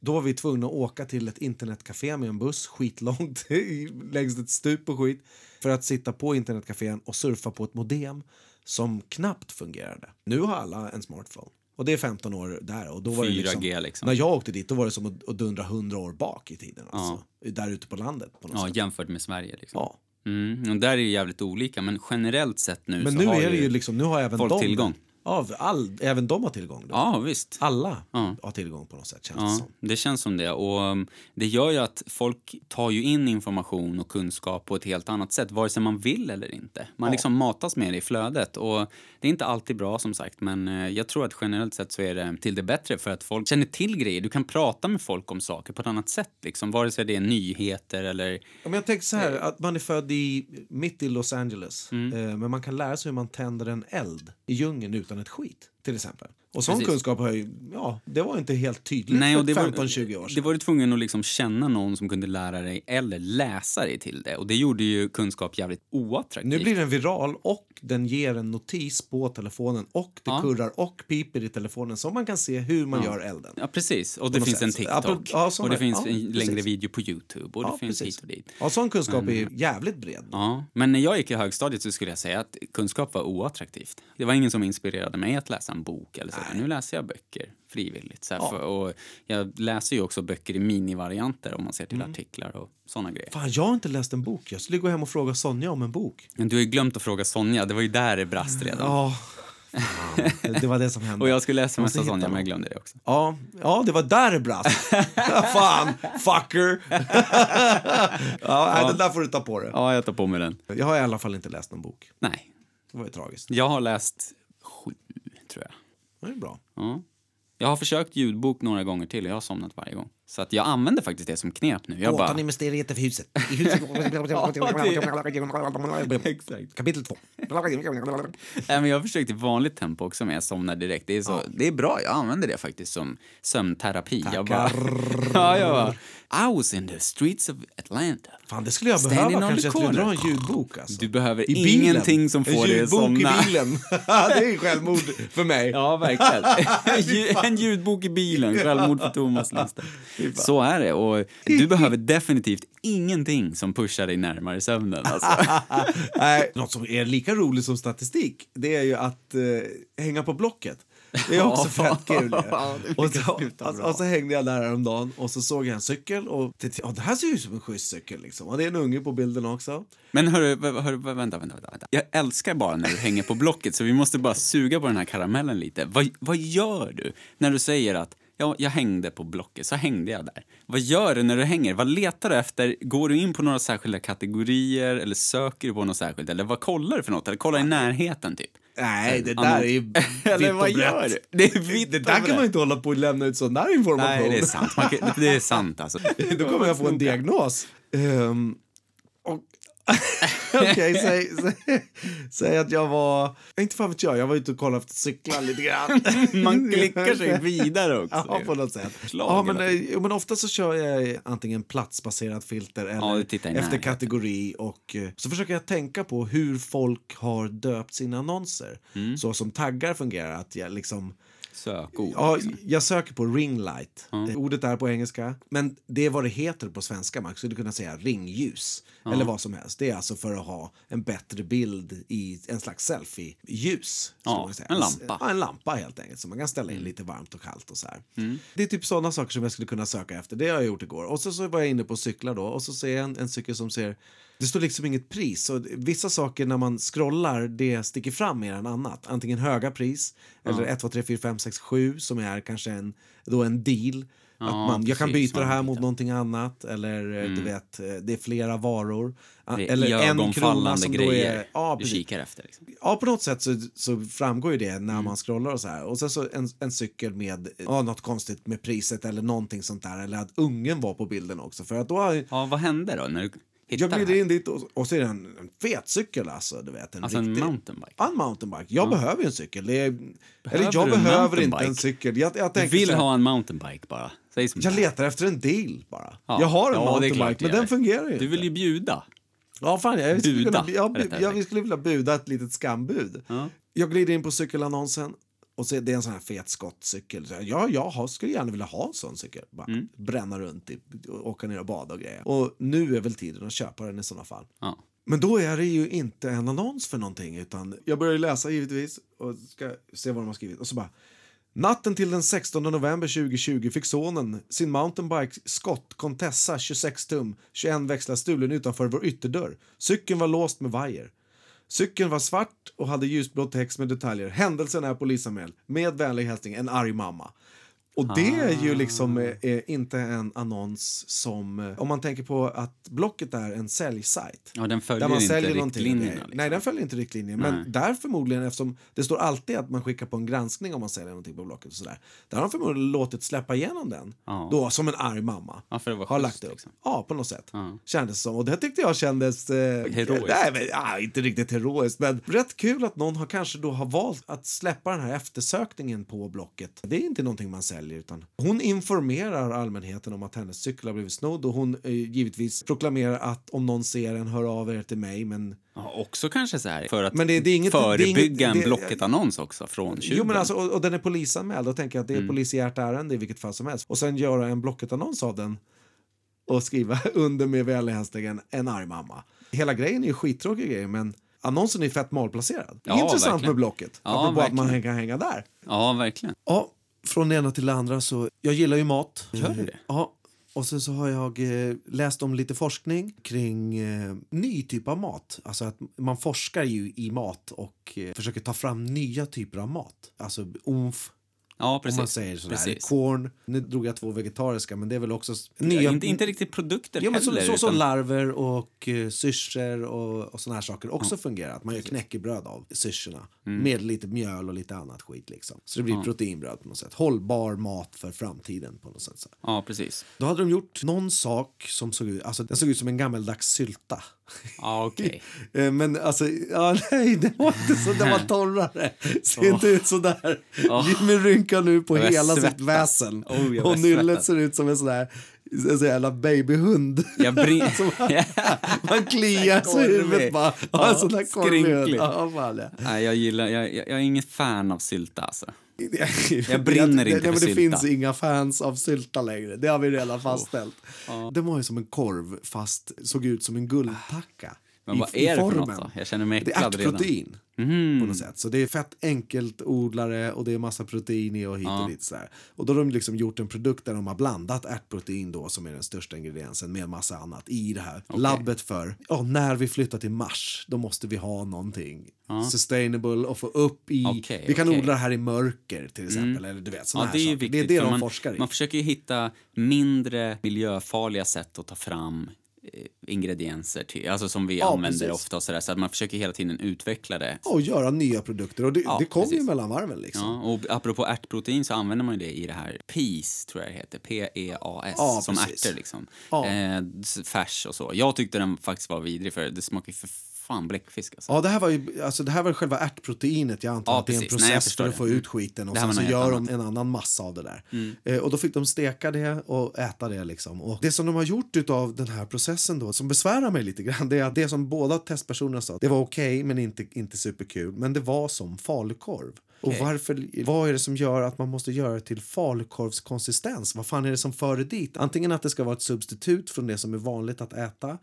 Då var vi tvungna att åka till ett internetcafé med en buss skitlångt längs ett stup och skit för att sitta på internetcafén och surfa på ett modem som knappt fungerade. Nu har alla en smartphone. Och det är 15 år där. Och då var det 4G liksom. När jag åkte dit då var det som att, att dundra 100 år bak i tiden. Alltså. Där ute på landet på Ja, sätt. jämfört med Sverige. Liksom. Ja. Mm, och där är det jävligt olika, men generellt sett nu Men så nu har är det ju liksom, nu har även folk de tillgång. Ja, all, även de har tillgång. Då. Ja, visst. Alla Ja. har tillgång på något sätt känns det Ja, som. det känns som det. Och um, det gör ju att folk tar ju in information och kunskap på ett helt annat sätt, vare sig man vill eller inte. Man liksom matas med det i flödet. Och det är inte alltid bra som sagt, men eh, jag tror att generellt sett så är det till det bättre för att folk känner till grejer. Du kan prata med folk om saker på ett annat sätt, liksom, vare sig det är nyheter eller... Ja, men jag tänker så här, att man är född i, mitt i Los Angeles, Mm. eh, men man kan lära sig hur man tänder en eld i djungeln utan ett skit, till exempel. Och sån Precis. kunskap har ju, ja, det var inte helt tydligt Nej, och för det var, 15-20 år sedan. det var du tvungen att liksom känna någon som kunde lära dig eller läsa dig till det. Och det gjorde ju kunskap jävligt oattraktivt. Nu blir den viral och den ger en notis på telefonen och det Ja. kurrar och piper i telefonen så man kan se hur man gör elden. Ja, precis. Och det finns sätt. en TikTok. ja, och det finns ja, en längre precis. video på Youtube. Och det Ja, finns precis. hit och dit. Ja, sån kunskap är jävligt bred. Ja, men när jag gick i högstadiet så skulle jag säga att kunskap var oattraktivt. Det var ingen som inspirerade mig att läsa en bok eller så. Nu läser jag böcker frivilligt. Så Ja. för, och jag läser ju också böcker i minivarianter om man ser till Mm. artiklar och såna grejer. Fan, jag har inte läst en bok. Jag skulle gå hem och fråga Sonja om en bok. Men du har ju glömt att fråga Sonja, det var ju där det brast redan. Ja, fan, det var det som hände. Och jag skulle smsa Måste hitta Sonja, men jag glömde det också. Ja, ja, det var där det brast. Fan, fucker! ja, nej, Den där får du ta på dig. Ja, jag tar på mig den. Jag har i alla fall inte läst någon bok. Nej, Det var ju tragiskt. jag har läst tror jag. Det är bra. Ja. Jag har försökt ljudbok några gånger till och jag har somnat varje gång. Så att jag använder faktiskt det som knep nu. Jag bara... i mysteriet i huset. I huset. Exakt. Kapitel två. Nej, men jag försökte i vanligt tempo också, men jag somnar direkt. Det är, så, det är bra, jag använder det faktiskt som sömnterapi. Jag bara, ja, jag bara, I was in the streets of Atlanta. Fan, det skulle jag Standing behöva kanske. Jag skulle dra en ljudbok alltså. Du behöver I bilen. ingenting som får dig att ljudbok somna. i bilen. det är självmord för mig. Ja, verkligen. en ljudbok i bilen, självmord på Thomas lista. Så är det. Och du behöver definitivt ingenting som pushar dig närmare sömnen. Alltså. Nej, något som är lika roligt som statistik, det är ju att eh, hänga på Blocket. Det är också Ja. fett kul. Och, så, alltså, och så hängde jag där häromdagen och så såg jag en cykel och tänkte, ja, det här ser ju ut som en schysst cykel liksom. Och det är en unge på bilden också. Men hörru, hörru, hörru vänta, vänta, vänta, vänta. Jag älskar bara när du hänger på Blocket, så vi måste bara suga på den här karamellen lite. Vad, vad gör du när du säger att ja, jag hängde på Blocket, så hängde jag där. Vad gör du när du hänger? Vad letar du efter? Går du in på några särskilda kategorier eller söker du på något särskilt? Eller vad kollar du för något? Eller kollar i närheten typ? Nej, det där är ju vitt Eller och vad brett. gör du? Det där kan man inte hålla på och lämna ut sån där information. Nej, det är sant. Kan, det är sant alltså. Då kommer jag få en diagnos. Ehm, Okej, säg, säg, säg att jag var... Inte fan vet jag, jag var ute och kollade efter cyklar lite grann. Man klickar sig vidare också. Ja, på något sätt. Ja, men, eh, men ofta så kör jag antingen platsbaserat filter Ja, eller i efter kategori. Och eh, så försöker jag tänka på hur folk har döpt sina annonser. Mm. Så som taggar fungerar. Att jag liksom... Sökord. Ja, liksom. jag söker på ring light. Eh, Ordet är på engelska. Men det är vad det heter på svenska. Man skulle kunna säga ringljus. Eller vad som helst. Det är alltså för att ha en bättre bild i en slags selfie-ljus. Ja, en lampa. Ja, en lampa helt enkelt. Så man kan ställa in lite varmt och kallt och så här. Det är typ sådana saker som jag skulle kunna söka efter. Det har jag gjort igår. Och så, så var jag inne på cyklar då. Och så ser jag en, en cykel som ser... Det står liksom inget pris. Så vissa saker när man scrollar, det sticker fram mer än annat. Antingen höga pris, eller 1, 2, 3, 4, 5, 6, 7 som är kanske en, då en deal. att man, jag kan byta det här mot någonting annat. Eller du vet, eh, det är flera varor. Ah, Det är eller en krona som då grejer är... Ja, du kikar efter. Liksom. Ja, på något sätt så, så framgår ju det när Mm. man scrollar och så här. Och sen så en, en cykel med ja, något konstigt med priset eller någonting sånt där. Eller att ungen var på bilden också. För att då har, Ja, vad hände då när du hittade jag glider in dit och, och så är det en, en fet cykel alltså. Du vet, en Alltså en riktig, mountainbike? Ja, en mountainbike. Jag behöver ju en cykel. Är, eller Behöver jag du en behöver inte mountainbike? en cykel. Jag, jag Du vill här, ha en mountainbike bara? Säg som Jag letar efter en deal bara. Ja. Jag har en Ja, mountainbike, men den fungerar ju Du vill ju bjuda. Ja, fan, jag skulle, Buda, kunna, jag, jag, sagt. skulle vilja buda ett litet skambud. Ja. Jag glider in på cykelannonsen och så är det en sån här fet skottcykel. Så jag, ja, jag har, skulle gärna vilja ha en sån cykel. Bara Mm. bränna runt, i, åka ner och bada och grejer. Och nu är väl tiden att köpa den i såna fall. Ja. Men då är det ju inte en annons för någonting utan jag börjar läsa givetvis och ska se vad de har skrivit. Och så bara Natten till den 16 november 2020 fick sonen sin mountainbike Scott Contessa 26 tum 21 växlar stulen utanför vår ytterdörr. Cykeln var låst med vajer. Cykeln var svart och hade ljusblå text med detaljer. Händelsen är polisanmäld. Med vänlig hälsning, en arg mamma. Och det är ju liksom eh, eh, inte en annons som... Eh, om man tänker på att Blocket är en säljsajt. Ja, den följer Där man inte säljer riktlinjerna. Nej, Liksom. Nej, den följer inte riktlinjerna. Men där förmodligen, eftersom det står alltid att man skickar på en granskning om man säljer någonting på Blocket och sådär. Där har de förmodligen låtit släppa igenom den. Ja. Då, som en arg mamma. Ja, för det var har schysst, lagt upp. liksom. Ja, på något sätt. Ja. Kändes som. Och det tyckte jag kändes... Eh, Heroiskt. Nej, men, ja, inte riktigt heroiskt, men rätt kul att någon har kanske då har valt att släppa den här eftersökningen på Blocket. Det är inte någonting man säljer, utan hon informerar allmänheten om att hennes cykel har blivit snodd och hon eh, givetvis proklamerar att om någon ser en, hör av er till mig, men Ja, också kanske så här för att Men det- det är inget- det är förebygga en Blocket-annons också från tjuven. Jo, men alltså, och, och den är polisanmäld. Då tänker jag att Mm. det är ett polisiärt ärende i vilket fall som helst. Och sen göra en Blocket-annons av den och skriva under med välhälsningen en arg mamma. Hela grejen är ju skittråkig grej, men annonsen är fett malplacerad. Ja, Intressant verkligen. med Blocket. Ja, apropå att man kan hänga där. Ja, verkligen. Ja, från det ena till det andra så... Jag gillar ju mat. Gör du det? Ja. Och sen så har jag eh, läst om lite forskning kring eh, ny typ av mat. Alltså att man forskar ju i mat och eh, försöker ta fram nya typer av mat. Alltså omf, Ja, om precis. man säger sådär. Precis. Korn. Nu drog jag två vegetariska, men det är väl också... Ja, Nya, inte, inte riktigt produkter Ja, men så, heller. så som utan- larver och uh, syrsor och, och såna här saker också fungerar. Att man gör knäckebröd av syrsorna Mm. med lite mjöl och lite annat skit. Liksom. Så det blir proteinbröd på något sätt. Hållbar mat för framtiden på något sätt. Så. Ja, precis. Då hade de gjort någon sak som såg ut, alltså den såg ut som en gammeldags sylta. Ja, okej. Eh, Men alltså, ja, nej, det var inte så, den var torrare. Ser inte ut så där. Åh. Jimmy rynkar nu på Jag hela sitt väsen. Oh, och nyllet ser ut som en sån där en sån jävla babyhund. Jag. Som Man kliar sig i huvudet bara. Ja, sån där skrynklig. Ja, fan, ja. Nej, jag gillar... Jag, jag, är ingen fan av sylta, alltså. Jag brinner inte för men Det sylta. finns inga fans av sylta längre. Det har vi redan fastställt. Den var ju som en korv fast såg ut som en guldtacka. Men I- vad är det för något då? Jag känner mig Det är ärtprotein Mhm. på något sätt. Så det är fett enkelt odlare och det är massa protein i och hit Ja. och dit. Så här. Och då har de liksom gjort en produkt där de har blandat ärtprotein då som är den största ingrediensen med massa annat i det här labbet för ja, när vi flyttar till Mars då måste vi ha någonting sustainable och få upp i Okej, vi kan. Mm. odla det här i mörker till exempel eller du vet såna Ja, här det är ju saker. viktigt. det är det de man, forskar i. Man försöker ju hitta mindre miljöfarliga sätt att ta fram ingredienser till, alltså som vi Ja, använder precis. ofta och sådär, så att man försöker hela tiden utveckla det. Och göra nya produkter. Och det, Ja, det kommer ju mellan varven liksom. Ja, och apropå ärtprotein så använder man ju det i det här PEAS, tror jag det heter. P-E-A-S, Ja, som precis. ärtor liksom. Eh, färs och så. Jag tyckte den faktiskt var vidrig för det smakar ju för fan bläckfisk alltså. Ja, det här var ju alltså, det här var själva ärtproteinet. Jag antar Ja, att det är en. Nej, process förstår för att få ut skiten och sen så gör de en annan massa av det där. Mm. Eh, och då fick de steka det och äta det liksom. Och det som de har gjort utav den här processen då, som besvärar mig lite grann, det är att det som båda testpersonerna sa, det var okej men inte, inte superkul, men det var som falukorv. Och Okej. varför, vad är det som gör att man måste göra det till falukorvskonsistens? Vad fan är det som för det dit? Antingen att det ska vara ett substitut från det som är vanligt att äta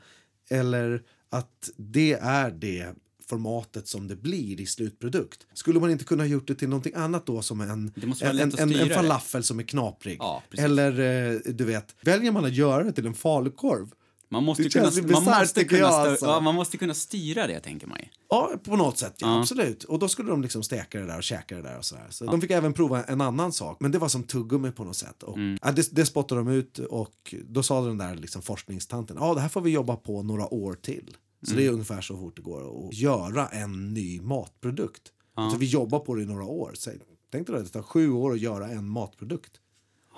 eller att det är det formatet som det blir i slutprodukt. Skulle man inte kunna ha gjort det till någonting annat då som en, en, en, en, falafel som är knaprig? Ja. Eller eh, du vet, väljer man att göra det till en falukorv? Man måste, Det kunna, ju man, måste kunna alltså. ja, man måste kunna styra det, tänker man ju. Ja, på något sätt. Ja, Ja. Absolut. Och då skulle de liksom steka det där och käka det där och sådär. Så de fick även prova en annan sak, men det var som tuggummi på något sätt. Och, Mm. ja, det, det spottade de ut och då sa den där liksom forskningstanten, ja det här får vi jobba på några år till. Så Mm. det är ungefär så fort det går att göra en ny matprodukt. Så vi jobbar på det i några år. Så, tänk dig då, det tar sju år att göra en matprodukt.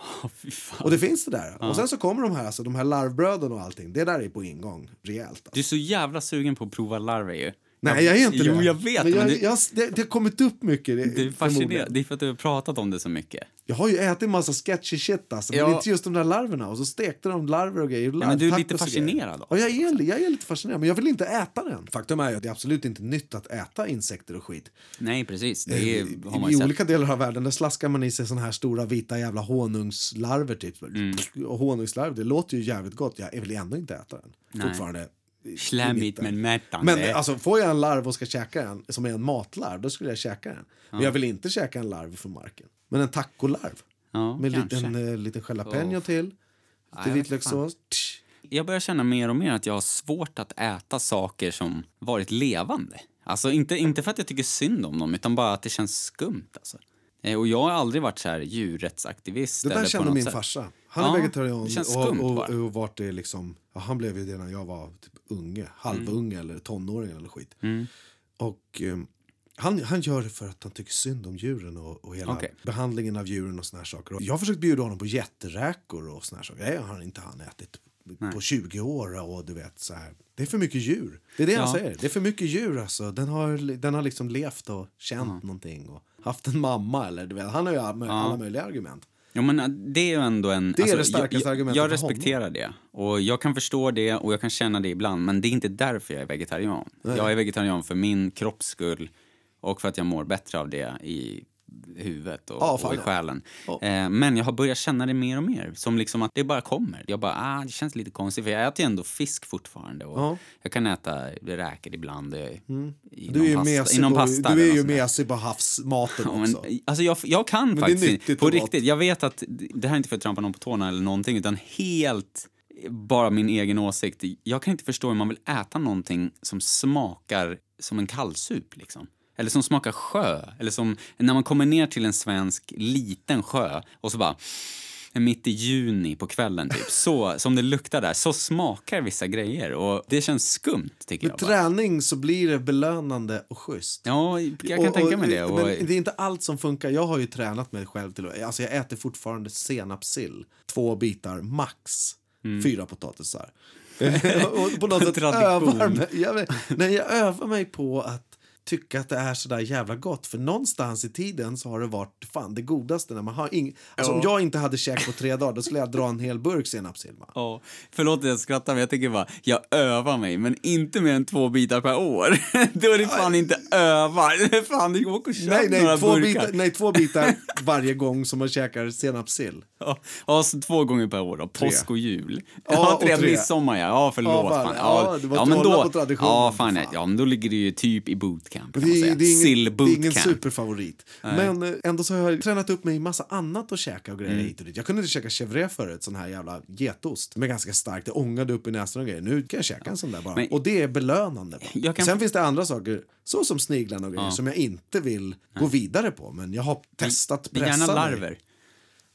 Fan. Och det finns det där. Och sen så kommer de här, alltså, de här larvbröden och allting. Det där är på ingång rejält. Alltså. Du är så jävla sugen på att prova larver ju. Nej, jag är inte jo, det. jag vet. Men Men jag, det, jag, det, det har kommit upp mycket. Det, det är fascinerande. Det är för att du har pratat om det så mycket. Jag har ju ätit massa sketchy shit alltså, men Ja. inte just de där larverna. Och så stekte de larver och grejer. men du är lite fascinerad då? Ja, jag är, jag är lite fascinerad, men jag vill inte äta den. Faktum är ju att det är absolut inte nytt att äta insekter och skit. Nej, precis. Det är, I, har man I sett. olika delar av världen där slaskar man i sig såna här stora vita jävla honungslarver typ. Mm. Och honungslarver, det låter ju jävligt gott. Jag vill ändå inte äta den. Nej. Fortfarande. Slammigt inte. men mättande. Men alltså, får jag en larv och ska käka den, som är en matlarv, då skulle jag käka den. Men jag vill inte käka en larv från marken. Men en tacolarv. ja, Med en liten, eh, liten jalapeno till. Lite vitlökssås. Jag börjar känna mer och mer att jag har svårt att äta saker som varit levande. Alltså inte, inte för att jag tycker synd om dem, utan bara att det känns skumt. Alltså. Eh, Och jag har aldrig varit så här djurrättsaktivist. Det där kände något min sätt. farsa. Han Ja, är vegetarian det känns och, och, bara. och, vart det liksom, ja, han blev ju det när jag var typ unge, halvunge eller tonåring eller skit. Mm. Och eh, han, han gör det för att han tycker synd om djuren och, och hela Okej. behandlingen av djuren och såna här saker. Och jag har försökt bjuda honom på jätteräkor och såna här saker. Det har inte han ätit på 20 år och du vet så här. Det är för mycket djur. Det är det Ja. säger. Det är för mycket djur alltså. Den har, den har liksom levt och känt någonting och haft en mamma eller du vet. Han har ju alla, alla möjliga argument. Ja, men äh, det är ju ändå en... alltså, Det är det starkaste jag, argumentet jag, respekterar det. Och jag kan förstå det och jag kan känna det ibland. Men det är inte därför jag är vegetarian. Jag är vegetarian för min kropps skull och för att jag mår bättre av det i huvudet och, Ja, och i själen. Ja. Eh, men jag har börjat känna det mer och mer. Som liksom att det bara kommer. Jag bara, ah, det känns lite konstigt. För jag äter ju ändå fisk fortfarande. Och Ja. Jag kan äta räkor ibland. eh, I Du är ju mesig, på, pasta du är ju mesig på havsmaten Ja, men, också. alltså jag, jag kan är faktiskt på riktigt. Jag vet att det här är inte för att trampa någon på tårna eller någonting utan helt bara min egen åsikt. Jag kan inte förstå hur man vill äta någonting som smakar som en kallsup liksom. Eller som smakar sjö. Eller som när man kommer ner till en svensk liten sjö och så bara mitt i juni på kvällen typ. Så, som det luktar där, så smakar vissa grejer och det känns skumt tycker Med jag. Bara. träning så blir det belönande och schysst. Ja, jag kan Och- tänka mig det. Och, Men det är inte allt som funkar. Jag har ju tränat mig själv till. Alltså jag äter fortfarande senapssill. Två bitar, max. Mm. Fyra potatisar. och på något sätt övar mig, jag, nej, jag övar mig på att tycka att det är så där jävla gott. För någonstans i tiden så har det varit fan det godaste. När man har ing... alltså, Om jag inte hade käk på tre dagar då skulle jag dra en hel burk senapssill. va? Ja, förlåt att jag skrattar men jag tänker bara, jag övar mig men inte mer än två bitar per år. Då är det fan inte är fan, du åker och köp Nej, några nej, två burkar. bitar, nej, två bitar varje gång som man käkar senapssill. Ja, ja, så två gånger per år då. Påsk och jul. Ja, Ja, tre. tre. Midsommar ja. Ja, förlåt. Ja, fan. fan. Ja, du var ja, men då, på traditionen, ja, fan, fan. ja, men då ligger det ju typ i bootcamp Det är, det är ingen, Sill det är ingen superfavorit. Men eh, ändå så har jag tränat upp mig i massa annat att käka och grejer Mm. hit och dit. Jag kunde inte käka chèvre förut, sån här jävla getost. Med ganska starkt, det ångade upp i näsan och grejer. Nu kan jag käka en sån där bara. Men- och det är belönande. kan- Sen finns det andra saker, så som sniglarna och grejer, som jag inte vill gå vidare på. Men jag har testat Men pressa Gärna mig.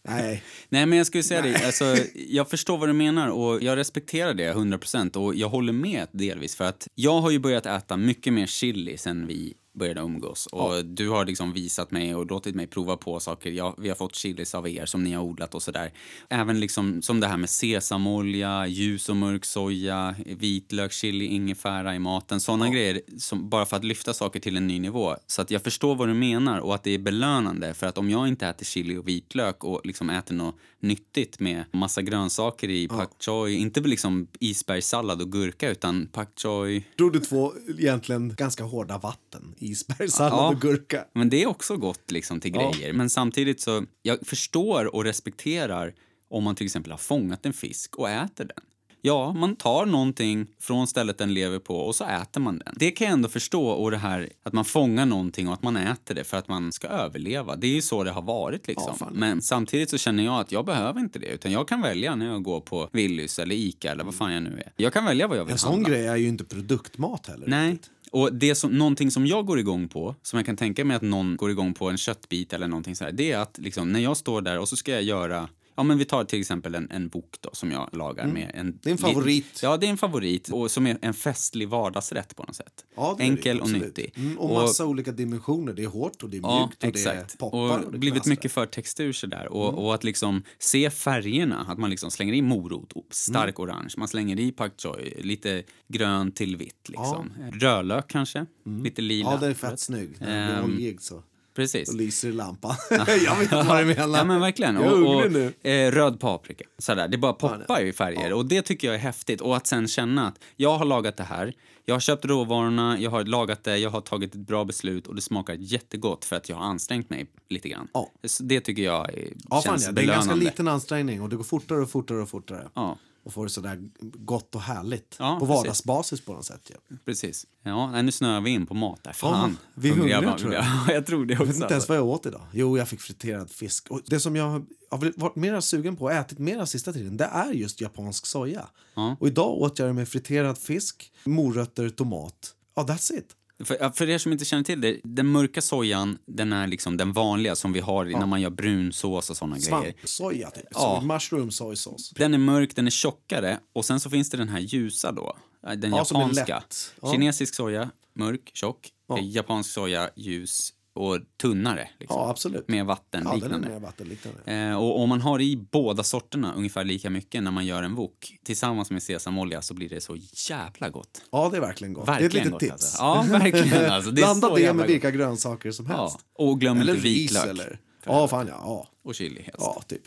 Nej. Nej, men jag skulle säga det. Alltså, jag förstår vad du menar och jag respekterar det 100% och jag håller med delvis för att jag har ju börjat äta mycket mer chili sen vi började umgås. Och du har liksom visat mig och låtit mig prova på saker. Jag, vi har fått chilis av er som ni har odlat och sådär. Även liksom som det här med sesamolja, ljus och mörk soja, vitlök, chili, ingefära i maten. Sådana grejer som, bara för att lyfta saker till en ny nivå. Så att jag förstår vad du menar och att det är belönande. För att om jag inte äter chili och vitlök och liksom äter något nyttigt med massa grönsaker i pak choi, inte liksom isbergssallad och gurka utan pak choi, Tror du två egentligen ganska hårda vatten? Isbergssallad Ja. och gurka. Men det är också gott liksom till Ja. grejer. Men samtidigt så, jag förstår och respekterar om man till exempel har fångat en fisk och äter den. Ja, man tar någonting från stället den lever på och så äter man den. Det kan jag ändå förstå och det här att man fångar någonting och att man äter det för att man ska överleva. Det är ju så det har varit liksom. Ja. Men samtidigt så känner jag att jag behöver inte det utan jag kan välja när jag går på Willys eller Ica eller vad fan jag nu är. Jag kan välja vad jag vill En sån handla. grej är ju inte produktmat heller. Nej. riktigt. Och det som, någonting som jag går igång på, som jag kan tänka mig att någon går igång på, en köttbit eller någonting sådär, det är att liksom, när jag står där och så ska jag göra Ja, men vi tar till exempel en, en bok då, som jag lagar med en... Mm. Det är en favorit. Ja, det är en favorit och som är en festlig vardagsrätt på något sätt. Ja, är det, Enkel och nyttig. Mm, och massa olika dimensioner. Det är hårt och det är mjukt Ja, och exakt. det poppar. Och, Och, det blivit mycket för textur sådär. Och, och att liksom se färgerna, att man liksom slänger i morot, och stark orange, man slänger i pak choi, lite grön till vitt liksom. Rödlök kanske, lite lila. Ja, det är fett snygg. Den oljig så. Precis. Och lyser i lampan. jag vet inte vad du menar. Ja men verkligen. Och, och, eh, röd paprika. Sådär. Det bara poppar ju i färger. Och det tycker jag är häftigt. Och att sen känna att jag har lagat det här. Jag har köpt råvarorna, jag har lagat det, jag har tagit ett bra beslut och det smakar jättegott för att jag har ansträngt mig lite grann. Ja. Så det tycker jag är, Ja, fan, känns ja. Det är en ganska liten ansträngning och det går fortare och fortare och fortare. Ja. Och får det sådär gott och härligt. Ja, på precis. vardagsbasis på något sätt. Ja. Precis. Ja, nu snöar vi in på mat där. Fan. Ja, vi är hungriga, var- tror jag. Ja, jag tror det också. Jag vet inte ens vad jag åt idag. Jo, jag fick friterad fisk. Och det som jag har varit mer sugen på och ätit mer sista tiden, det är just japansk soja. Ja. Och idag åt jag det med friterad fisk, morötter, tomat. Ja, that's it. För, ja, för er som inte känner till det, den mörka sojan, den är liksom den vanliga som vi har när man gör brunsås och såna grejer. Svampsoja, typ. Ja. Mushroom soy sauce. Den är mörk, den är tjockare och sen så finns det den här ljusa då. Den Ja, japanska. Ja. Kinesisk soja, mörk, tjock. Ja. Japansk soja, ljus och tunnare. Liksom. Ja, absolut. Mer Ja, vattenliknande. mer vattenliknande. Eh, och om man har i båda sorterna ungefär lika mycket när man gör en wok tillsammans med sesamolja så blir det så jävla gott. Ja, det är verkligen gott. Verkligen det är ett gott, litet tips. alltså. Ja, verkligen. Alltså, det Blanda det med vilka grönsaker som helst. Ja. Och glöm Eller inte vitlök. eller... Ja, fan ja. Ja, Och chili helst. ja typ.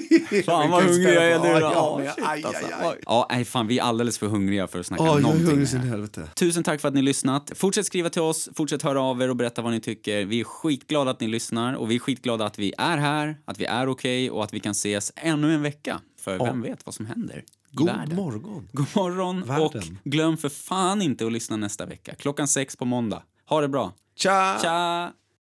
Fan vad hungrig jag är nu då. Ja, Ja, ja, shit, aj, alltså. aj, aj. Ja, nej, fan, vi är alldeles för hungriga för att snacka är någonting. Tusen tack för att ni lyssnat. Fortsätt skriva till oss, fortsätt höra av er och berätta vad ni tycker. Vi är skitglada att ni lyssnar och vi är skitglada att vi är här, att vi är okej och att vi kan ses ännu en vecka. För vem vet vad som händer God världen. morgon. God morgon Världen. och glöm för fan inte att lyssna nästa vecka. Klockan sex på måndag. Ha det bra. Tja! Tja!